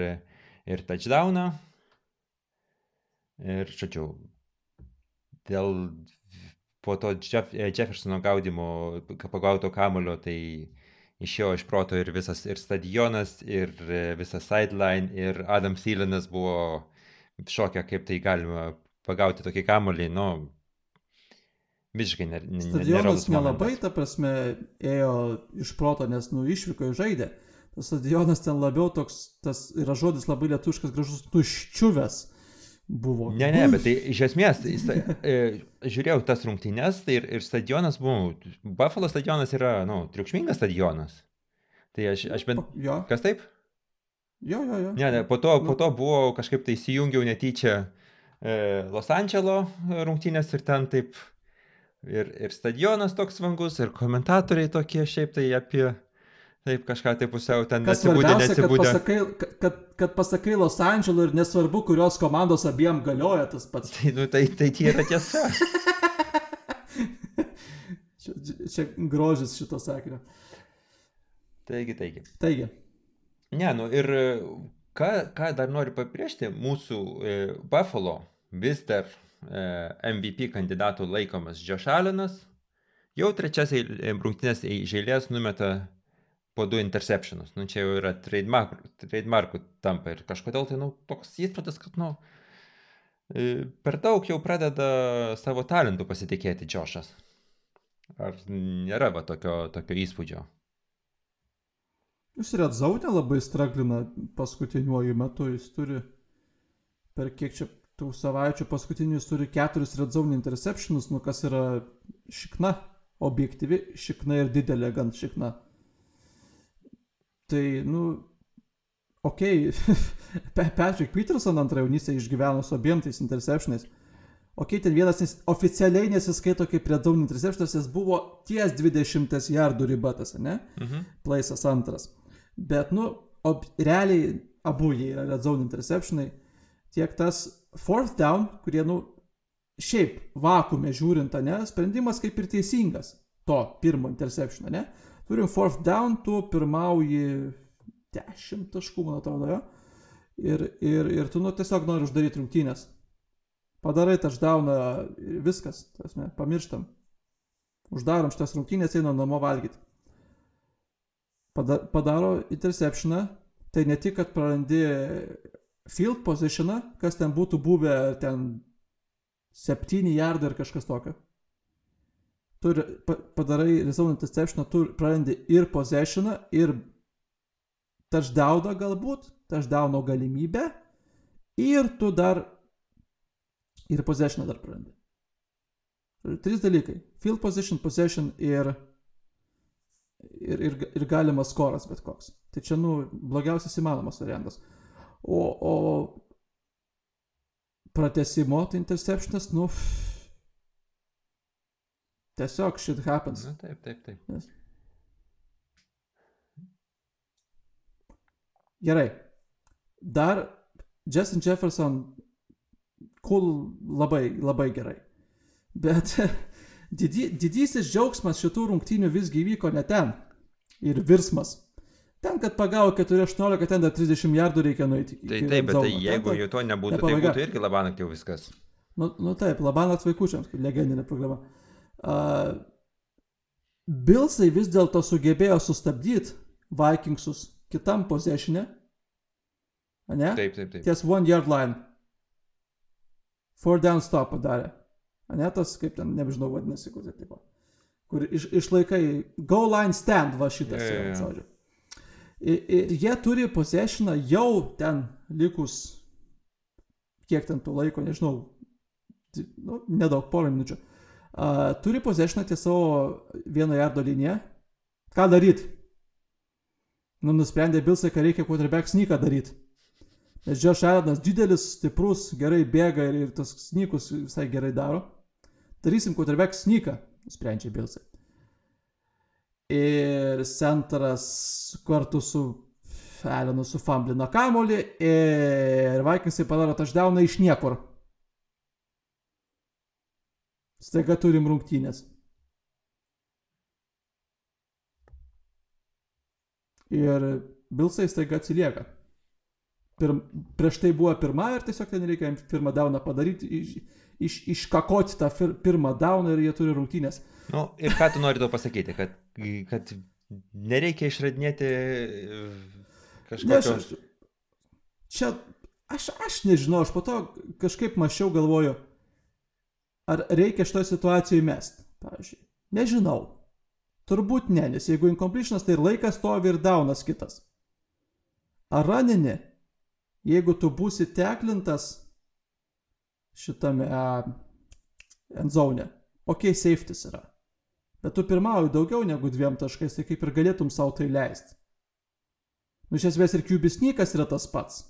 ir touchdowną. Ir, žodžiu, dėl po to Jeff, Jeffersono gaudimo, pagauto kamulio, tai išėjo iš proto ir visas ir stadionas, ir visas sideline, ir Adam Thielenas buvo šokia, kaip tai galima pagauti tokį kamulį. Nu, visiškai ne, ne, Stadionas nelabai, ta prasme, ėjo iš proto, nes, nu, išvyko į žaidę. Tas stadionas ten labiau toks, tas yra žodis labai lietuškas, gražus, nuščiuvęs buvo. Ne, ne, bet tai iš esmės, jis, e, žiūrėjau tas rungtynes tai ir, ir stadionas buvo, Buffalo stadionas yra, na, nu, triukšmingas stadionas. Tai aš, aš bent... Jo. Kas taip? Jo, jo, jo. Ne, ne, po to, po to buvo kažkaip tai įsijungiau netyčia e, Los Andželo rungtynės ir ten taip ir, ir stadionas toks vangus, ir komentatoriai tokie šiaip tai apie, taip kažką tai pusiau ten nesibūdė, nesibūdė. Kad pasakai, kad, kad pasakai Los Andželo ir nesvarbu, kurios komandos abiem galioja tas pats. Tai, nu, tai, tai tie yra tiesa. čia, čia grožis šito sakinio. Taigi, taigi. Taigi. Ne, nu ir ką, ką dar noriu pabrėžti, mūsų e, Buffalo vis dar E, MVP kandidatų laikomas Allenas, jau trečias rungtynės iš eilės numeta po du interceptionus. Nu, čia jau yra trademarkų, trademarkų tampa ir kažkodėl tai, nu, toks įspūdis, kad, nu, e, per daug jau pradeda savo talentų pasitikėti Džošas. Ar nėra va tokio, tokio įspūdžio? Jis ir atzautė labai straglina paskutiniuoju metu, jis turi per kiek čia tų savaičių paskutinius turi keturis red zone interceptionus, nu kas yra šikna, objektyvi šikna ir didelė gan šikna. Tai, nu, okei, okay. Patrick Peterson antrą jaunystę išgyveno su abiem tais interceptionais. Ok, ten vienas nes, oficialiai nesiskaito kaip red zone interceptionas, jis buvo ties 20 jardų ribatas, ne? Mhm. Plaisas antras. Bet, nu, ob, realiai abu jie yra red zone interceptionai. Tiek tas fourth down, kurie, nu, šiaip vakume žiūrint, ne, sprendimas kaip ir teisingas to pirmo interception, ne. Turim fourth down, tu pirmauji 10 taškų, man atrodo, jo. Ir, ir, ir tu, nu, tiesiog nori uždaryti rungtynės. Padarai touchdowną ir viskas, tasme, pamirštam. Uždarom šitas rungtynės, einam namo valgyti. Padaro interceptioną, tai ne tik, kad prarandi field positioną, kas ten būtų buvę ten 7 jardai ar kažkas tokio. Tu padarai rezone interceptioną, tu prarandi ir possessioną, ir touchdowną galbūt, touchdowno galimybę, ir tu dar ir possessioną dar prarandi. Trys dalykai. Field position, possession ir, ir, ir, ir galimas skoras bet koks. Tai čia, nu, blogiausias įmanomas variantas. O, o pratesimo tai interceptionas, nu, tiesiog shit happens. Na, taip, taip, taip. Yes. Gerai. Dar Justin Jefferson, cool, labai, labai gerai. Bet didy, didysis džiaugsmas šitų rungtynių visgi įvyko ne ten. Ir virsmas. Ten, kad pagavo 4-18, ten dar 30 jardų reikia nueiti. Tai taip, bet tai jeigu jau to nebūtų, tai būtų irgi Labanakt jau viskas. Nu, nu taip, Labanakt vaikučiams, kaip legendinė programa. Uh, Bilsai vis dėlto sugebėjo sustabdyti Vikingsus kitam possessionė. Ne? Taip, taip, taip. Ties one yard line. Four down stop padarė. Ne tas, kaip ten, nežinau, vadinasi, kur tai tipo. Kur iš, išlaikai go line stand va šitas, ja, ja, ja. žodžiu. Ir, ir jie turi possessioną jau ten likus, kiek ten to laiko, nežinau, nu, nedaug, porą minučių. Uh, turi possessioną ties savo vieno jardo liniją. Ką daryti? Nu, nusprendė Bilsai, kad reikia quarterback snyką daryti. Nes Josh Allenas didelis, stiprus, gerai bėga ir, ir tas snykus visai gerai daro. Darysim quarterback snyką, nusprendžia Bilsai. ir centras kartu su Alenu sufamblina kamolį ir Vikingsai padaro touchdowną iš niekur. Staiga turim rungtynės. Ir Bilsai staiga atsilieka. Pirm, prieš tai buvo pirma ir tiesiog ten reikia pirmą dauną padaryti, iš, iš, iškakoti tą fir, pirmą dauną ir jie turi rungtynės. Nu, ir ką tu nori to pasakyti, kad, kad nereikia išradinėti kažką. Ne, aš, čia, aš, aš nežinau, aš po to kažkaip mačiau galvoju, ar reikia šitoje situacijoje mest, pavyzdžiui. Nežinau. Turbūt ne, nes jeigu incompletionas, tai laikas stovi ir daunas kitas. Ar ranini, jeigu tu būsi teklintas šitame endzone, ok, safetis yra. Bet tu pirmauji daugiau negu dviem taškais, tai kaip ir galėtum savo tai leisti. Nu, iš esmės ir kubisnykas yra tas pats.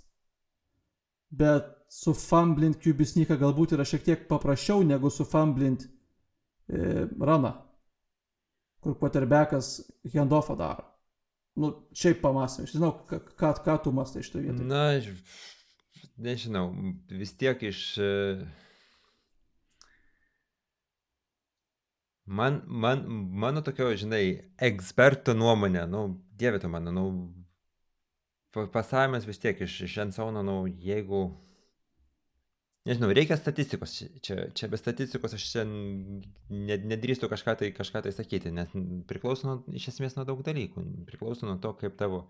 Bet su famblint kubisnyką galbūt yra šiek tiek paprasčiau negu su famblint e, raną kur quarterbackas handoffą daro. Nu, šiaip pamastė, aš žinau, ką, ką, tu mastai iš to vietoj. Na, aš nežinau, vis tiek iš... Man, man, mano tokio, žinai, eksperto nuomonė, nu, dievė tu mano, nu, pasavimas vis tiek iš, iš Ensauno, nu, jeigu Nežinau, reikia statistikos. Čia, čia be statistikos aš čia nedrįstu kažką tai, kažką tai sakyti, nes priklauso nuo, iš esmės nuo daug dalykų. Priklauso nuo to, kaip tavo,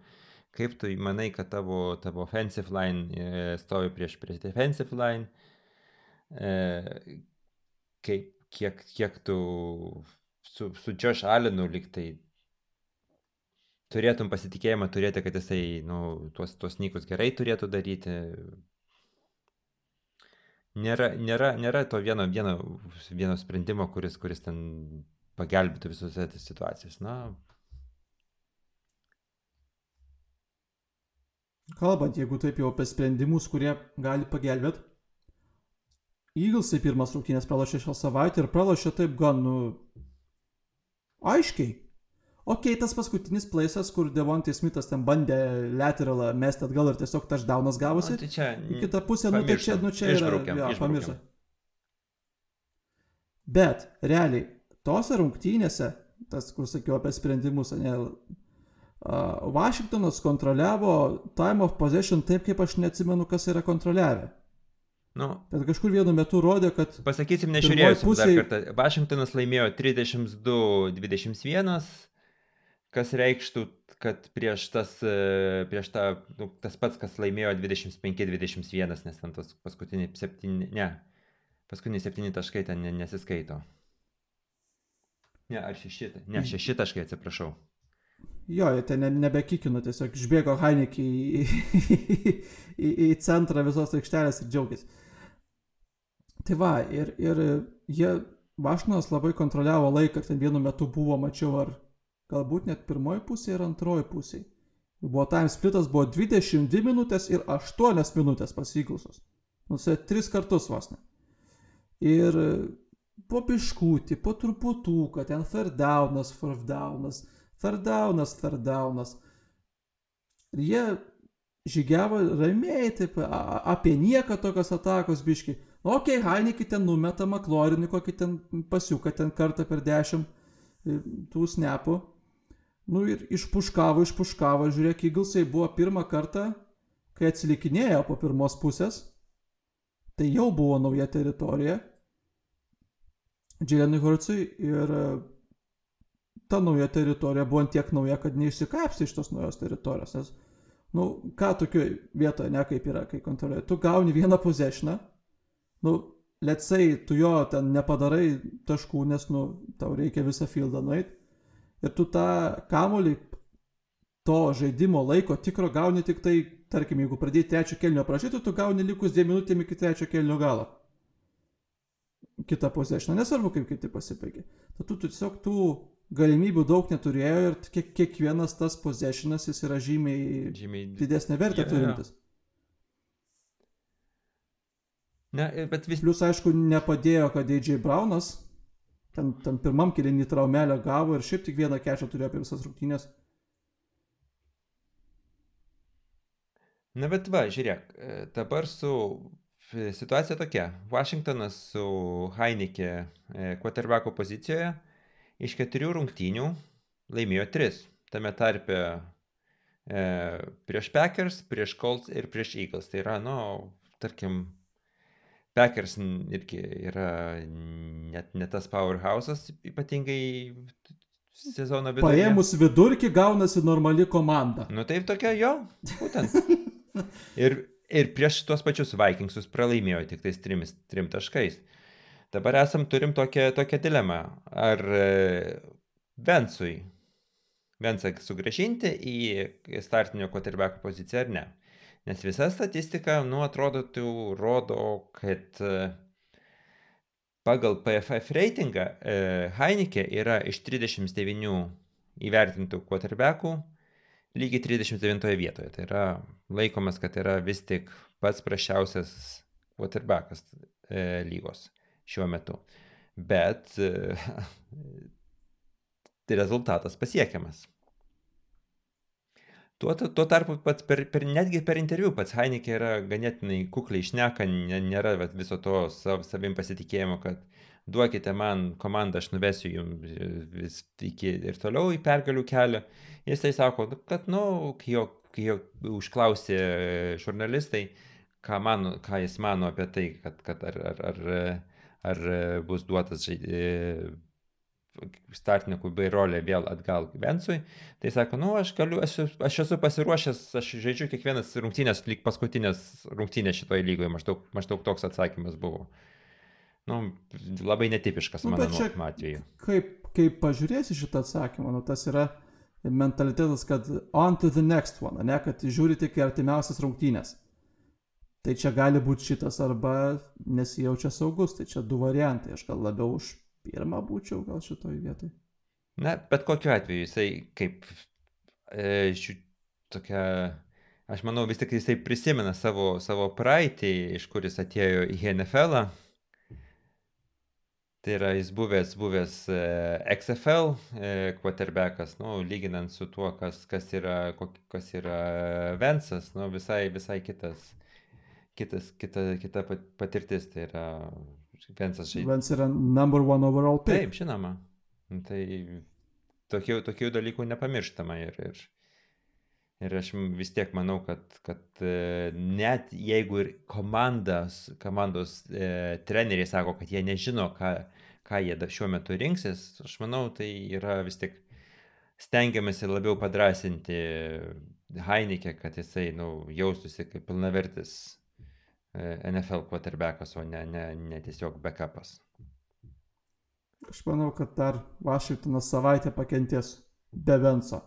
kaip tu manai, kad tavo, tavo offensive line e, stovi prieš, prieš defensive line, e, kaip, kiek, kiek tu su, su Josh Allenu liktai turėtum pasitikėjimą turėti, kad jisai nu, tuos, tuos nykus gerai turėtų daryti, nėra, nėra, nėra to vieno, vieno, vieno sprendimo, kuris, kuris ten pagelbėtų visose situacijose. Na. Kalbant, jeigu taip jau apie sprendimus, kurie gali pagelbėti, Eaglesai pirmas rungtynės pralašė šią savaitę ir pralašė taip gan, nu, aiškiai. Ok, tas paskutinis plaisas, kur Devontai Smithas ten bandė lateralą mesti atgal ir tiesiog touchdownas gavosi. O, tai čia. Į kitą pusę, nu tai čia, nu čia yra. Ja, pamiršta. Bet, realiai, tose rungtynėse, tas, kur sakiau apie sprendimus, ne, Vašingtonas kontroliavo time of possession taip, kaip aš neatsimenu, kas yra kontroliavę. Nu, Bet kažkur vienu metu rodė, kad... Pasakysim, nežiūrėjau pusėje... dar kartą. Vašingtonas laimėjo 32-21, kas reikštų, kad prieš, tas, e, prieš tą, nu, tas pats, kas laimėjo 25-21, nes ten tos paskutiniai 7, ne, paskutiniai 7 taškai ten nesiskaito. Ne, ar 6, ne, 6 taškai, atsiprašau. Jo, jie ten nebekikino, tiesiog išbėgo Heinekį į, į, į, į centrą visos aikštelės ir džiaugiasi. Tai va, ir, ir jie, Vašnas labai kontroliavo laiką, ten vienu metu buvo, mačiau, ar galbūt net pirmoji pusė ir antroji pusė. Buvo time splitas, buvo 22 minutės ir 8 minutės pasiglusios. Nusė 3 kartus vos ne. Ir po piškutį, po truputų, kad ten third downas, third downas. Ir jie žygiavo ramiai, taip, apie nieką tokios atakos biški. Nu, okei, okay, Heinekį ten numeta Maklorinį, kokį ten pasiuką ten kartą per dešimt e, tų snepų. Nu ir išpuškavo, išpuškavo, žiūrėk, Eaglesai buvo pirmą kartą, kai atsilikinėjo po pirmos pusės, tai jau buvo nauja teritorija Džilenui Hurtsui ir e, ta nauja teritorija buvo tiek nauja, kad neišsikapsi iš tos naujos teritorijos. Nes, nu, ką tokioje vietoje, ne kaip yra, kai kontroliuoji, tu gauni vieną poziciją, nu, let's say, tu jo ten nepadarai taškų, nes, nu, tau reikia visą fieldą nueiti ir tu tą kamolį to žaidimo laiko tikro gauni tik tai, tarkim, jeigu pradėjai trečio kelnio prašyti, tu gauni likus dviem minutėm iki trečio kelnio galo. Kita possession, nesvarbu kaip kiti pasibaigė. Tad tu tiesiog tų galimybių daug neturėjo ir kiek, kiekvienas tas possessionas jis yra žymiai, žymiai... didesnė vertė yeah, turintis. Ne, bet vis... Plius, aišku, nepadėjo, kad DJ Braunas ten, ten pirmam kėlinį traumelę gavo ir šiaip tik vieną kešą turėjo apie visas rungtynės. Na bet va, žiūrėk, e, dabar su e, situacija tokia. Vašingtonas su Heineke quarterbacko pozicijoje iš keturių rungtynių laimėjo tris. Tame tarpe e, prieš Packers, prieš Colts ir prieš Eagles. Tai yra, nu, tarkim, Packers irgi yra net ne tas powerhouse'as, ypatingai sezono vidurį. Paėmus vidurkį gaunasi normali komanda. Nu taip tokia jo, būtent. Ir, ir prieš tuos pačius Vikingsus pralaimėjo tik tais trim, trim taškais. Dabar esam turim tokią, tokią dilemą. Ar e, Vensui, Vensą sugražinti į startinio quarterbacko poziciją ar ne? Nes visa statistika, nu, atrodo, tai rodo, kad e, pagal PFF reitingą e, Heineke yra iš 39 įvertintų quarterbackų lygiai 39 vietoje. Tai yra laikomas, kad yra vis tik pats prašiausias quarterbackas e, lygos šiuo metu. Bet rezultatas pasiekiamas. Tuo, tuo tarpu pats per, per, netgi per interviu pats Heineke yra ganėtinai kukliai išneka, nėra viso to sav, savim pasitikėjimo, kad duokite man komandą, aš nuvesiu jums vis iki ir toliau į pergalių kelią. Jisai sako, nu, kad, nu, kai jo, kai jo užklausė žurnalistai, ką, mano, ką jis mano apie tai, kad, kad ar, ar, ar, ar bus duotas startinio QB rolė vėl atgal Vensui, tai sako, nu, aš galiu, aš, aš esu pasiruošęs, aš žaidžiu kiekvienas rungtynės, lyg paskutinės rungtynės šitoje lygoje, maždaug, maždaug toks atsakymas buvo. Nu, labai netipiškas nu, mano atveju. Kaip, kaip pažiūrėsi šitą atsakymą, nu, tas yra mentalitetas, kad on to the next one, ne, kad žiūri tik artimiausias rungtynės. Tai čia gali būti šitas arba nesijaučia saugus, tai čia du variantai, aš gal labiau už pirmą būčiau gal šitoj vietoj. Na, bet kokiu atveju jisai kaip e, šių tokia, aš manau vis tik jisai prisimena savo, savo praeitį, iš kuris atėjo į NFL. -ą Tai yra jis buvęs, buvęs e, XFL e, quarterbackas, nu, lyginant su tuo, kas, kas, yra, kas yra Vensas, nu, visai, visai kitas, kitas, kita, kita patirtis. Tai yra Vensas žaidėjas. Vens yra number one overall pick. Taip, žinoma. Nu, tai tokių, tokių dalykų nepamirštama ir, ir, ir aš vis tiek manau, kad, kad e, net jeigu ir komandas, komandos e, treneriai sako, kad jie nežino, ką, ką jie šiuo metu rinksis, aš manau, tai yra vis tik stengiamasi labiau padrasinti Heineke, kad jisai nu, jaustųsi kaip pilnavertis NFL quarterbackas, o ne, ne, ne tiesiog backupas. Aš manau, kad dar Vašingtonas savaitę pakentės be Venso.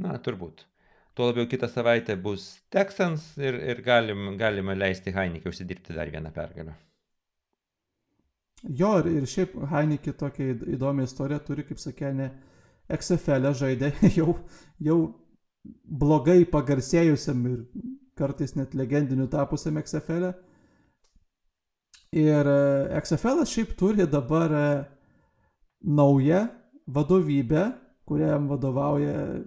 Na, turbūt. Tuo labiau kitą savaitę bus Texans ir, ir galim, galima leisti Heineke užsidirbti dar vieną pergalę. Jo, ir, ir šiaip Heineke tokia įdomi istorija turi, kaip sakė, ne XFL e žaidė jau, jau blogai pagarsėjusiam ir kartais net legendiniu tapusiam XFL. E. Ir e, XFL šiaip turi dabar naują vadovybę, kuriam vadovauja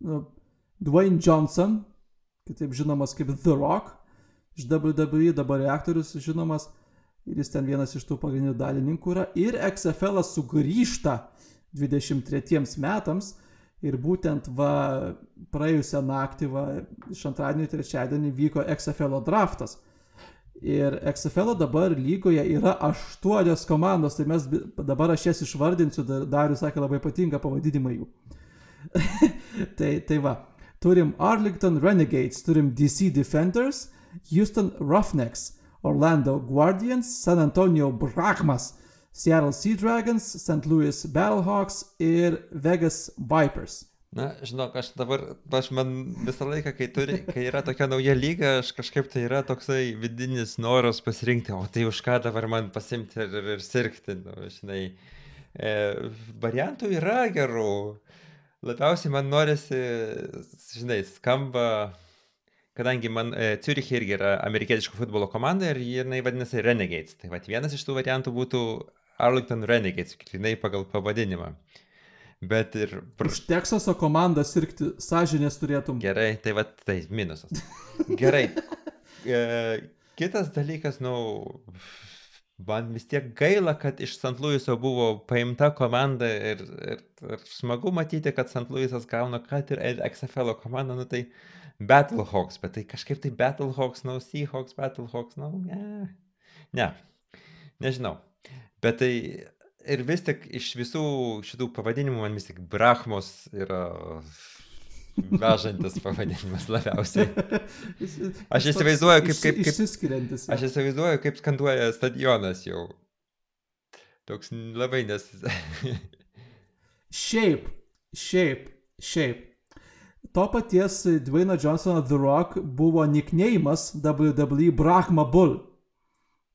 nu, Dwayne Johnson, kitaip žinomas kaip The Rock, iš WWE dabar aktorius žinomas ir jis ten vienas iš tų pagrindinių dalininkų yra. Ir XFL sugrįžta 23 metams ir būtent va praėjusią naktį, va iš antradienio į trečiadienį vyko XFL draftas. Ir XFL dabar lygoje yra aštuonios komandos, tai mes dabar aš jas išvardinsiu, Darius sakė labai patinka pavadinimai jų. tai, tai va, turim Arlington Renegades, turim DC Defenders, Houston Roughnecks, Orlando Guardians, San Antonio Brahmas, Seattle Sea Dragons, St. Louis Battlehawks ir Vegas Vipers. Na, žinok, aš dabar, aš man visą laiką, kai, turi, kai yra tokia nauja lyga, aš kažkaip tai yra toksai vidinis noras pasirinkti, o tai už ką dabar man pasimti ir, ir, ir sirgti, nu, žinai. E, variantų yra gerų. Labiausiai man norisi, žinai, skamba kadangi man e, Ciurichė irgi yra amerikietiško futbolo komanda ir jinai vadinasi Renegades. Tai vat, vienas iš tų variantų būtų Arlington Renegades, grinai pagal pavadinimą. Bet ir... Už Teksaso komandą sirgti sąžinės turėtum. Gerai, tai va tai minusas. Gerai. E, kitas dalykas, nu, man vis tiek gaila, kad iš St. Louiso buvo paimta komanda ir, ir, ir smagu matyti, kad St. Louisas gauna, kad ir XFL komandą, nu tai Battlehawks, bet tai kažkaip tai Battlehawks, nu, Seahawks, Battlehawks, nu, ne. Ne, nežinau. Bet tai ir vis tik iš visų šitų pavadinimų man vis tik Brahmos yra vežantis pavadinimas labiausiai. Aš įsivaizduoju, kaip... kaip, kaip aš įsivaizduoju, kaip skanduoja stadionas jau. Toks labai nes... Šiaip, šiaip, šiaip. To paties Dwayne Johnsono The Rock buvo nickneimas WWE Brahma Bull.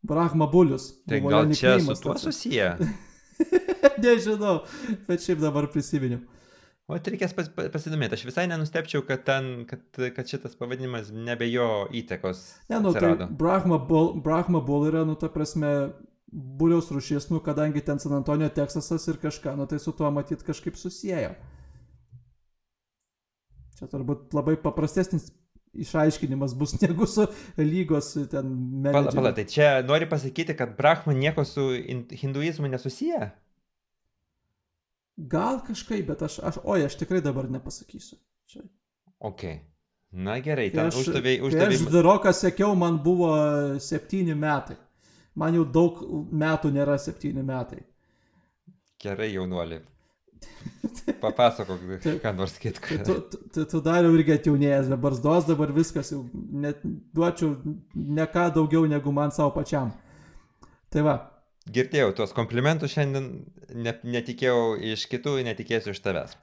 Brahma Bulius. Tai gal čia su tuo susiję? Nežinau, bet šiaip dabar prisiminiau. O tai reikės pas, pa- pasidomėti. Aš visai nenustepčiau, kad, ten, kad, kad šitas pavadinimas nebe jo įtakos. Ne, nu, tai atsirado. Brahma Bull, Brahma Bull yra, nu, ta prasme, buliaus rušys, nu, kadangi ten San Antonijo, Teksasas ir kažką, nu, tai su tuo matyt kažkaip susijęjo. Čia turbūt labai paprastesnis išaiškinimas bus negu su lygos ten Pala, pala, menedžeriu. tai čia nori pasakyti, kad Brahma nieko su in- hinduizmu nesusiję? Gal kažkaip, bet aš, aš, oi, aš tikrai dabar nepasakysiu. Čia. Ok. Na gerai, ten aš, uždavėjai, kai aš uždavėjai. Daroką sekiau, man buvo septyni metai. Man jau daug metų nėra septyni metai. Gerai, jaunuolį. Papasakok, Taip. ką nors Tai kitką. tu, tu, tu, tu dar jau irgi atjaunėjęs, be barzdos dabar viskas jau net duočiau ne ką daugiau negu man savo pačiam. Tai va, Girdėjau tuos komplimentus šiandien, ne, netikėjau iš kitų, netikėsiu iš tavęs.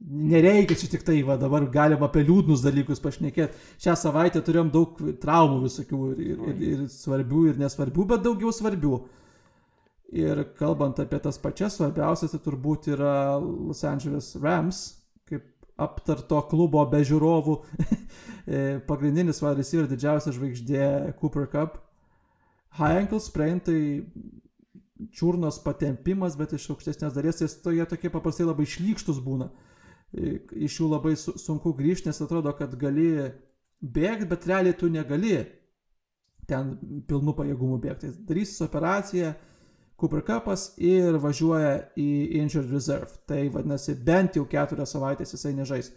nereikia čia tik tai, va dabar galim apie liūdnus dalykus pašnekėti. Šią savaitę turėjom daug traumų visokių ir, ir, ir, ir svarbių, ir nesvarbių, bet daugiau svarbių. Ir kalbant apie tas pačias svarbiausias, tai turbūt yra Los Angeles Rams, kaip aptarto klubo be žiūrovų, e, pagrindinis vadovas yra didžiausia žvaigždė Cooper Cup. High ankle sprain tai čiurnos patempimas, bet iš aukštesnės dalies jis to, jie tokie paprastai labai šlykštus būna. E, Iš jų labai su, sunku grįžti, nes atrodo, kad gali bėgti, bet realiai tu negali ten pilnu pajėgumu bėgti. Tai darysis operaciją, Cooper Cupas ir važiuoja į Injured Reserve. Tai vadinasi, bent jau keturias savaitės jisai nežais.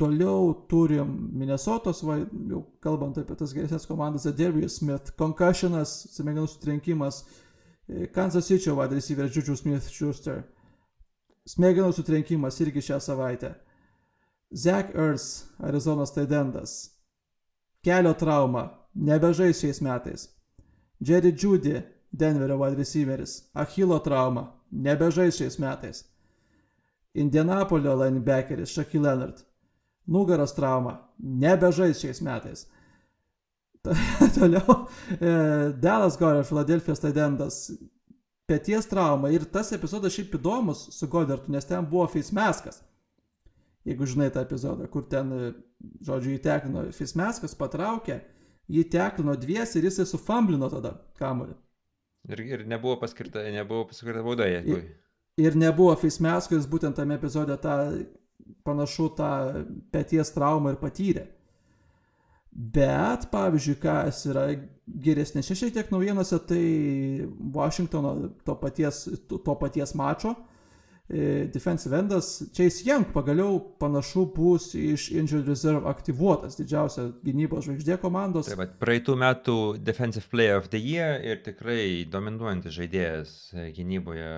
Toliau turim Minnesotos, va, jau kalbant apie tas geresnės komandas, Darius Smith, concussionas, smegenų sutrenkimas, e, Kansas City wide receiver Juju Smith Schuster, smegenų sutrenkimas irgi šią savaitę, Zach Ers, Arizonos taidendas, kelio trauma, nebežais šiais metais, Jerry Judy, Denverio wide receiveris, Achilo trauma, nebežais šiais metais, Indianapolio linebackeris Shaquille Leonard, nugaros trauma, nebežais šiais metais. Toliau e, Dallas Gore, Filadelfijos taidendas, pėties trauma ir tas epizodas šiaip įdomus su Godartu, nes ten buvo face maskas. Jeigu žinai tą epizodą, kur ten, e, žodžiu, jį teklino face maskas, patraukė, jį teklino dviesi ir jisai sufamblino tada kamuolį. Ir, ir nebuvo paskirta, nebuvo paskirta bauda, jeigu. Ir nebuvo face masko, jis būtent tame epizode tą panašu tą pėties traumą ir patyrė. Bet, pavyzdžiui, kas yra geresnėse šiek tiek naujienose, tai Washingtono to paties, to, paties mačo e, defensive endas Chase Young pagaliau panašu bus iš Injured Reserve aktyvuotas, didžiausia gynybos žvaigždė komandos. Tai va, praeitų metų Defensive Player of the Year ir tikrai dominuojantis žaidėjas e, gynyboje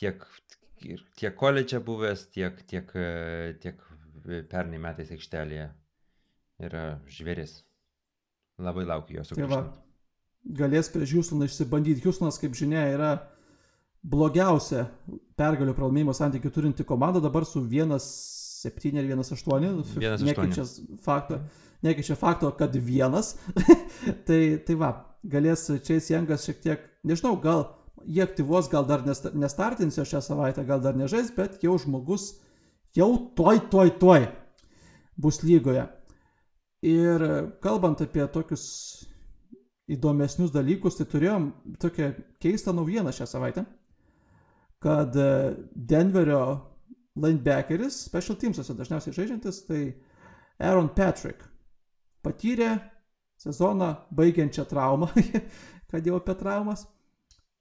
tiek, tiek koledže buvęs, tiek, tiek, e, tiek pernai metais aikštelėje yra žvėris. Labai laukiu jo Tai va, sugrįžtant. galės prieš Houstoną išsibandyti. Houstonas, kaip žinia, yra blogiausia pergalių pralaimėjimo santykių turinti komanda dabar su 1-7 ir 1-8. 1:8. Nekeičia fakto, nekeičia fakto, kad vienas. tai, tai va, galės Chase Youngas šiek tiek, nežinau, gal jie aktyvuos, gal dar nesta- nestartins jo šią savaitę, gal dar nežais, bet jau žmogus jau toj, toj, toj bus lygoje. Ir kalbant apie tokius įdomesnius dalykus, tai turėjom tokią keistą naujieną šią savaitę, kad e, Denverio linebackeris, special teamsuose dažniausiai žaidžiantis, tai Aaron Patrick patyrė sezoną baigiančią traumą, kad jau apie traumas.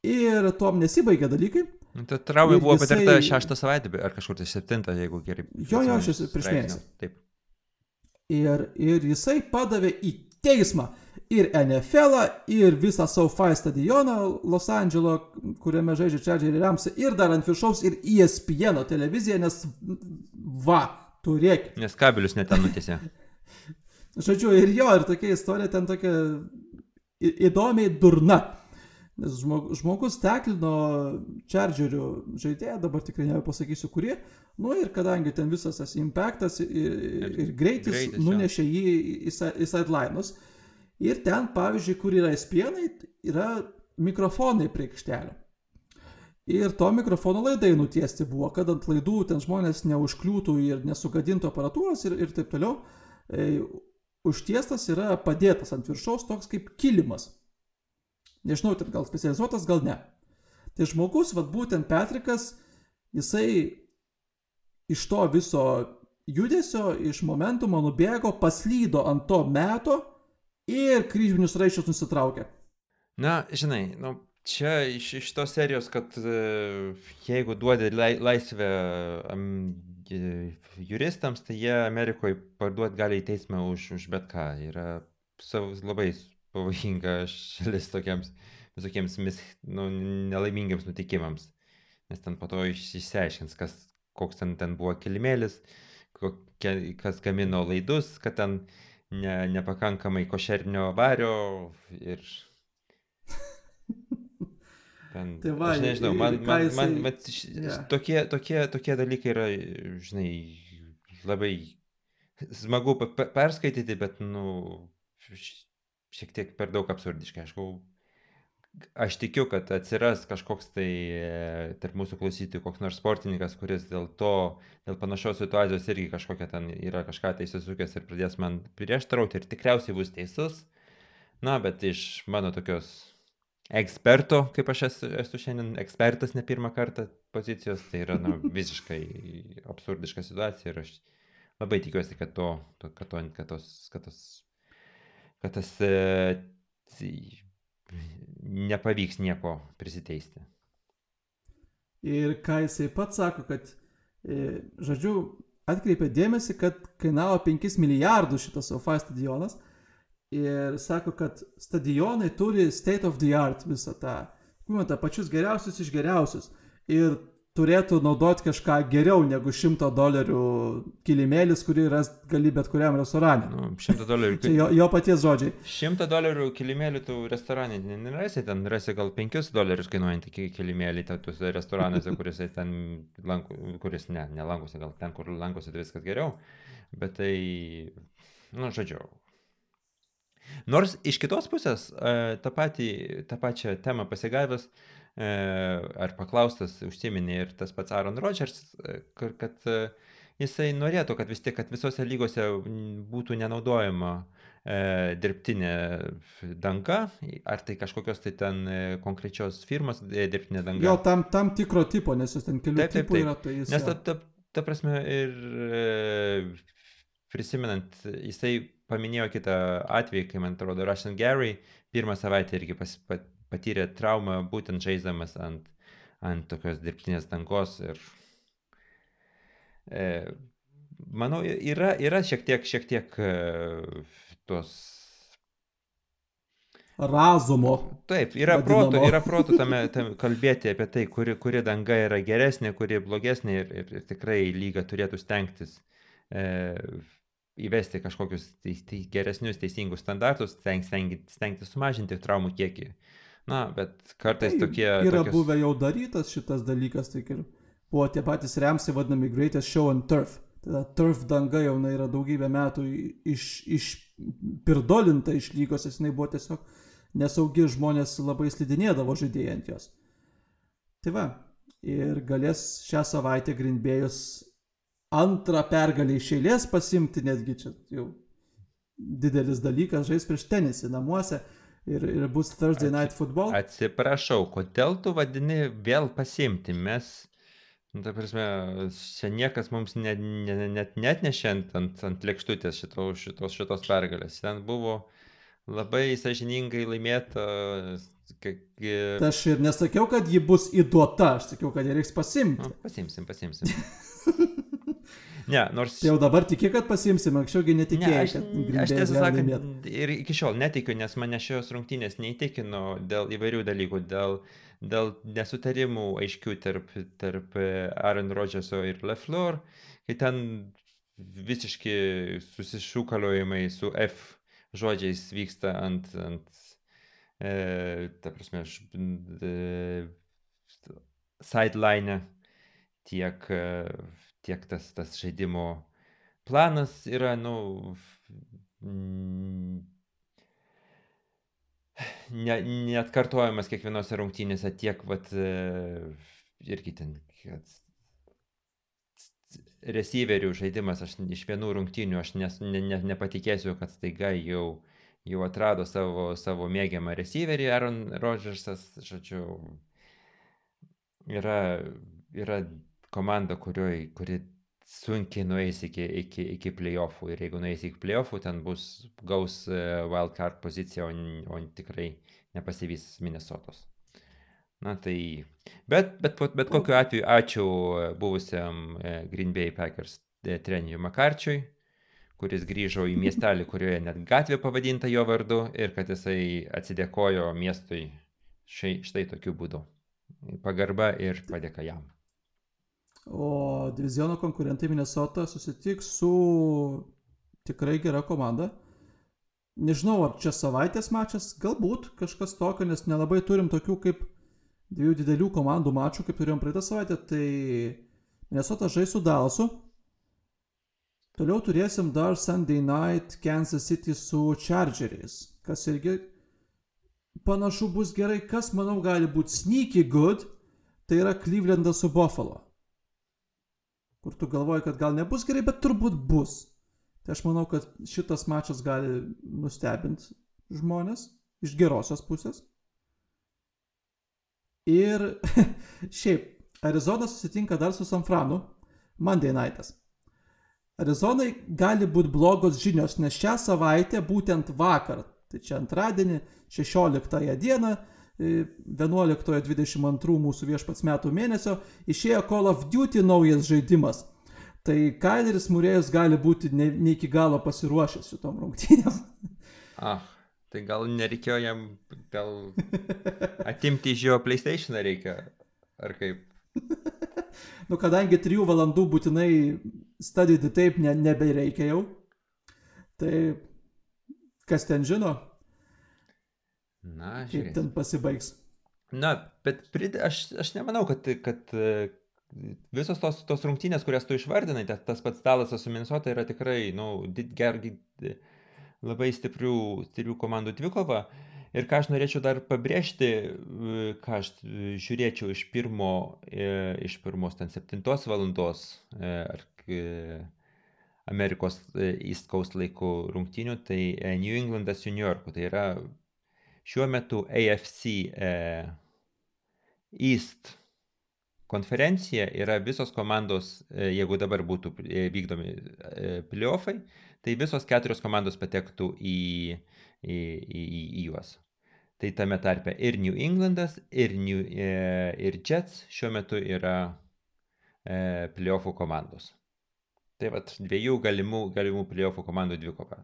Ir tuom nesibaigė dalykai. Nu, Ta trauma buvo jisai- patirta šeštą savaitę, ar kažkur tai septintą, jeigu gerai. Jo, jo, šis prieš mėnesį. Taip. Ir, ir jisai padavė į teismą ir NFL, ir visą SoFi stadioną Los Andželo, kuriame žaidžia Chargeriai Ramsai, ir dar ant viršaus, ir ESPN televiziją, nes va, turėk. Nes kabelius net ten nutėsė. Žodžiu, ir jo, ir tokia istorija ten tokia įdomiai durna. Nes žmog, žmogus teklino Chargerių žaidėją, dabar tikrai nepasakysiu kurį, nu ir kadangi ten visas tas impactas ir, ir, ir greitis, Greitis, nunešė jį į, į, si- į sideline'us. Ir ten, pavyzdžiui, kur yra spienai, yra mikrofonai prie aikštelio. Ir to mikrofono laidai nutiesti buvo, kad ant laidų ten žmonės neužkliūtų ir nesugadintų aparatūros ir, ir taip toliau. E, užtiestas yra padėtas ant viršaus toks kaip kilimas. Nežinau, ten gal specializuotas, gal ne. Tai žmogus, vad būtent Petrikas, jisai iš to viso judesio, iš momentumo nubėgo, paslydo ant to meto ir kryžminius raiščius nusitraukė. Na, žinai, nu, čia iš, iš tos serijos, kad e, jeigu duodi lai, laisvę am, e, juristams, tai jie Amerikoje parduoti gali į teismą už, už bet ką. Yra savo, labai pavojinga šalis tokiems visokiems mis, nu, nelaimingiams nutikimams. Nes ten po to iš- išsiaiškins, kas, koks ten, ten buvo kilimėlis, kokie, kas gamino laidus, kad ten ne, nepakankamai košernio vario ir... Ten, Tai va, aš nežinau, man, man, man, man š- Jo. tokie, tokie, tokie dalykai yra, žinai, labai smagu perskaityti, bet, nu, šiek tiek per daug absurdiškai. Aš, aš tikiu, kad atsiras kažkoks tai e, tarp mūsų klausytojų, koks nors sportininkas, kuris dėl to, dėl panašios situacijos irgi kažkokia ten yra kažką tai įsisukęs ir pradės man prieštarauti ir tikriausiai bus teisus. Na, bet iš mano tokios eksperto, kaip aš esu, esu šiandien ekspertas ne pirmą kartą pozicijos, tai yra nu, visiškai absurdiška situacija ir aš labai tikiuosi, kad to, to, kad, to kad, tos, kad, tos, kad tas e, nepavyks nieko prisiteisti. Ir ką jisai pats sako, kad, e, žodžiu, atkreipė dėmesį, kad kainavo 5 milijardus šitas SoFi stadionas. Ir sako, kad stadionai turi state of the art visą tą, žinot, pačius geriausius iš geriausius. Ir turėtų naudoti kažką geriau negu 100 dolerių kilimėlis, kurį ras gali bet kuriam restorane. Nu, 100 dolerių. Čia jo, jo paties žodžiai. 100 dolerių kilimėlį tu restorane ne- nerasi, ten rasi gal 5 dolerius kainuojantį ki- kilimėlį tuose restoranuose, kuris ten lanko, kuris ne, nelankosi, gal ten, kur lankosi, tai viskas geriau. Bet tai, nu, žodžiu. Nors iš kitos pusės, e, tą, patį, tą pačią temą pasigavęs, ar paklaustas, užsiminė ir tas pats Aaron Rodgers, e, kad e, jisai norėtų, kad vis tiek, kad visose lygose būtų nenaudojama e, dirbtinė danga, ar tai kažkokios tai ten e, konkrečios firmos e, dirbtinė danga. Jo tam, tam tikro tipo, nes jūs ten kelių Taip, taip, tipų taip. yra, tai jis... Nes ta, ta, ta prasme ir e, prisimenant, jisai paminėjo kitą atvejį, kai man atrodo, Russian Gary pirmą savaitę irgi pas, pat, patyrė traumą būtent žaisdamas ant, ant tokios dirbtinės dangos ir e, manau, yra, yra šiek tiek, šiek tiek e, tos Razumo. Taip, yra vadinamo. protų, yra protų tame, tame kalbėti apie tai, kuri, kuri danga yra geresnė, kuri blogesnė ir, ir, ir tikrai lyga turėtų stengtis e, įvesti kažkokius teis, teis, geresnius teisingus standartus, steng, steng, stengtis sumažinti traumų kiekį. Na, bet kartais Tai tokie... Yra tokios... buvę jau darytas šitas dalykas, tai ir buvo tie patys remsiai vadinami Greatest Show on Turf. Tada turf danga jau na, yra daugybę metų iš, išpirdolinta iš lygos, jinai buvo tiesiog nesaugi, žmonės labai slidinėdavo žaidėjai ant jos. Tai va, ir galės šią savaitę Grindbėjus antrą pergalę iš eilės pasimti, netgi čia jau didelis dalykas, žais prieš tenisį namuose. Ir, ir bus Thursday Atsi- Night Football. Atsiprašau, kodėl tu vadini vėl pasimti? Mes, nu, ta prasme, čia niekas mums net, net, net, net nešė ant, ant, lėkštutės šito, šitos, šitos pergalės. Ten buvo labai sąžiningai laimėta. Tai aš ir nesakiau, kad ji bus įduota, aš sakiau, kad ją reiks pasimti. nu, pasimsim, pasimsim. ne, nors... Tai jau dabar tiki, kad pasimsim, anksčiaugi Ne, netikėjai, aš, kad aš tiesą sakant ir iki šiol netikiu, nes mane šios rungtynės neįtikino dėl įvairių dalykų, dėl, dėl nesutarimų aiškių tarp, tarp e, Aaron Rodgerso ir LeFleur, kai ten visiški susišūkaliojimai su F žodžiais vyksta ant, ant e, ta prasme, aš, e, sideline, tiek, e, tiek tas, tas žaidimo planas yra, nu, ne, neatkartojamas kiekvienose rungtynėse tiek, vat, e, irgi ten, kad receiverių žaidimas, aš iš vienų rungtynių, aš nes, ne, ne, nepatikėsiu, kad staiga jau, jau atrado savo, savo mėgiamą receiverį Aaron Rodgersas, žodžiu, yra, yra komanda, kurioj, kuri sunkiai nueis iki, iki, iki playoffų ir jeigu nueis iki playoffų, ten bus gaus e, wildcard poziciją, o, o tikrai nepasivys Minnesotos. Na tai, bet, bet, bet, kokiu atveju ačiū e, buvusiam e, Green Bay Packers treneriui Makarčiui, kuris grįžo į miestelį, kurioje net gatvė pavadinta jo vardu ir kad jisai atsidėkojo miestui štai, štai tokiu būdu. Pagarba ir padėka jam. O diviziono konkurentai Minnesota susitiks su tikrai gera komanda. Nežinau, ar čia savaitės mačas, galbūt kažkas tokio, nes nelabai turim tokių kaip dviejų didelių komandų mačų, kaip turėjom praeitą savaitę. Tai Minnesota žais su Dallasu. Toliau turėsim dar Sunday Night Kansas City su Chargeriais, kas irgi panašu bus gerai. Kas, manau, gali būti sneaky good, tai yra Clevelandas su Buffalo kur tu galvoji, kad gal nebus gerai, bet turbūt bus. Tai aš manau, kad šitas mačas gali nustebinti žmonės iš gerosios pusės. Ir šiaip, Arizona susitinka dar su San Franu, Monday Night'as. Arizonai gali būti blogos žinios, nes šią savaitę, būtent vakar, tai čia antradienį, 16 dieną, 11.22 mūsų viešpats metų mėnesio, išėjo Call of Duty naujas žaidimas. Tai Kaileris Murėjus gali būti ne, ne iki galo pasiruošęs šitom rungtynėm. Ah, tai gal nereikėjo jam, gal atimti iš jo PlayStation reikia, ar kaip? Nu, kadangi 3 valandų būtinai studyti taip ne, nebereikia jau. Tai kas ten žino, Na, kaip žiūrėsim. ten pasibaigs. Na, bet prid... aš, aš nemanau, kad, kad e, visos tos, tos rungtynės, kurias tu išvardinai, tas, tas pats Dalasas su Minnesota yra tikrai, na, nu, did- ger, di- labai stiprių, stiprių komandų dvikova. Ir ką aš norėčiau dar pabrėžti, e, ką aš e, žiūrėčiau iš pirmo, iš pirmos ten septintos valandos ar Amerikos East Coast laikų rungtynių, tai New Englandas su New Yorku. Tai yra šiuo metu AFC e, East konferencija yra visos komandos, e, jeigu dabar būtų e, vykdomi playoffai, tai visos keturios komandos patektų į, į, į, į, į juos. Tai tame tarpe ir New Englandas, ir, New, ir Jets šiuo metu yra playoffų komandos. Tai vat dviejų galimų, galimų playoffų komandų dvikova.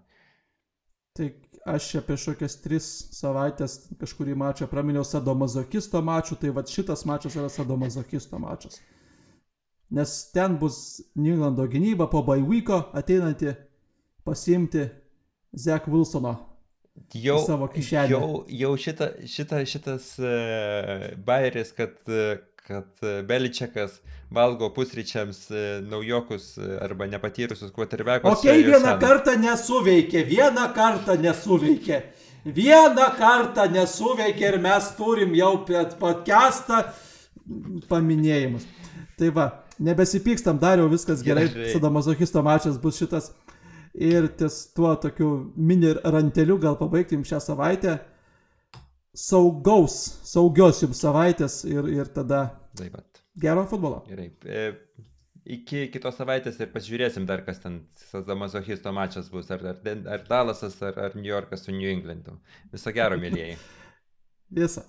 Tai aš čia prieš kokias tris savaitės kažkurį mačą praminiau sadomazokisto mačų, tai va šitas mačas yra sadomazokisto mačas. Nes ten bus Nylando gynyba po Baivyko ateinanti pasiimti Zek Wilsono. Jau, savo kišenę. jau, jau šita, šita, šitas uh, bairis, kad, uh, kad uh, Beličiakas valgo pusryčiams uh, naujokus uh, arba nepatyrusius quarterbackus. Ok, vieną kartą nesuveikė, vieną kartą nesuveikė. Vieną kartą nesuveikė ir mes turim jau podcastą paminėjimus. Tai va, nebesipykstam, dariau viskas gerai, Gerai. sadamazokisto mačas bus šitas. Ir ties tuo tokiu mini ranteliu gal pabaigtim šią savaitę. Saugaus, saugios jums savaitės ir, ir tada Taip pat. gero futbolo. Gerai. E, iki kitos savaitės ir pasižiūrėsim dar, kas ten Sazamazochisto mačas bus. Ar, ar, ar Dalasas, ar, ar New Yorkas su New Englandu. Viso gero, mėlyjei. Visą.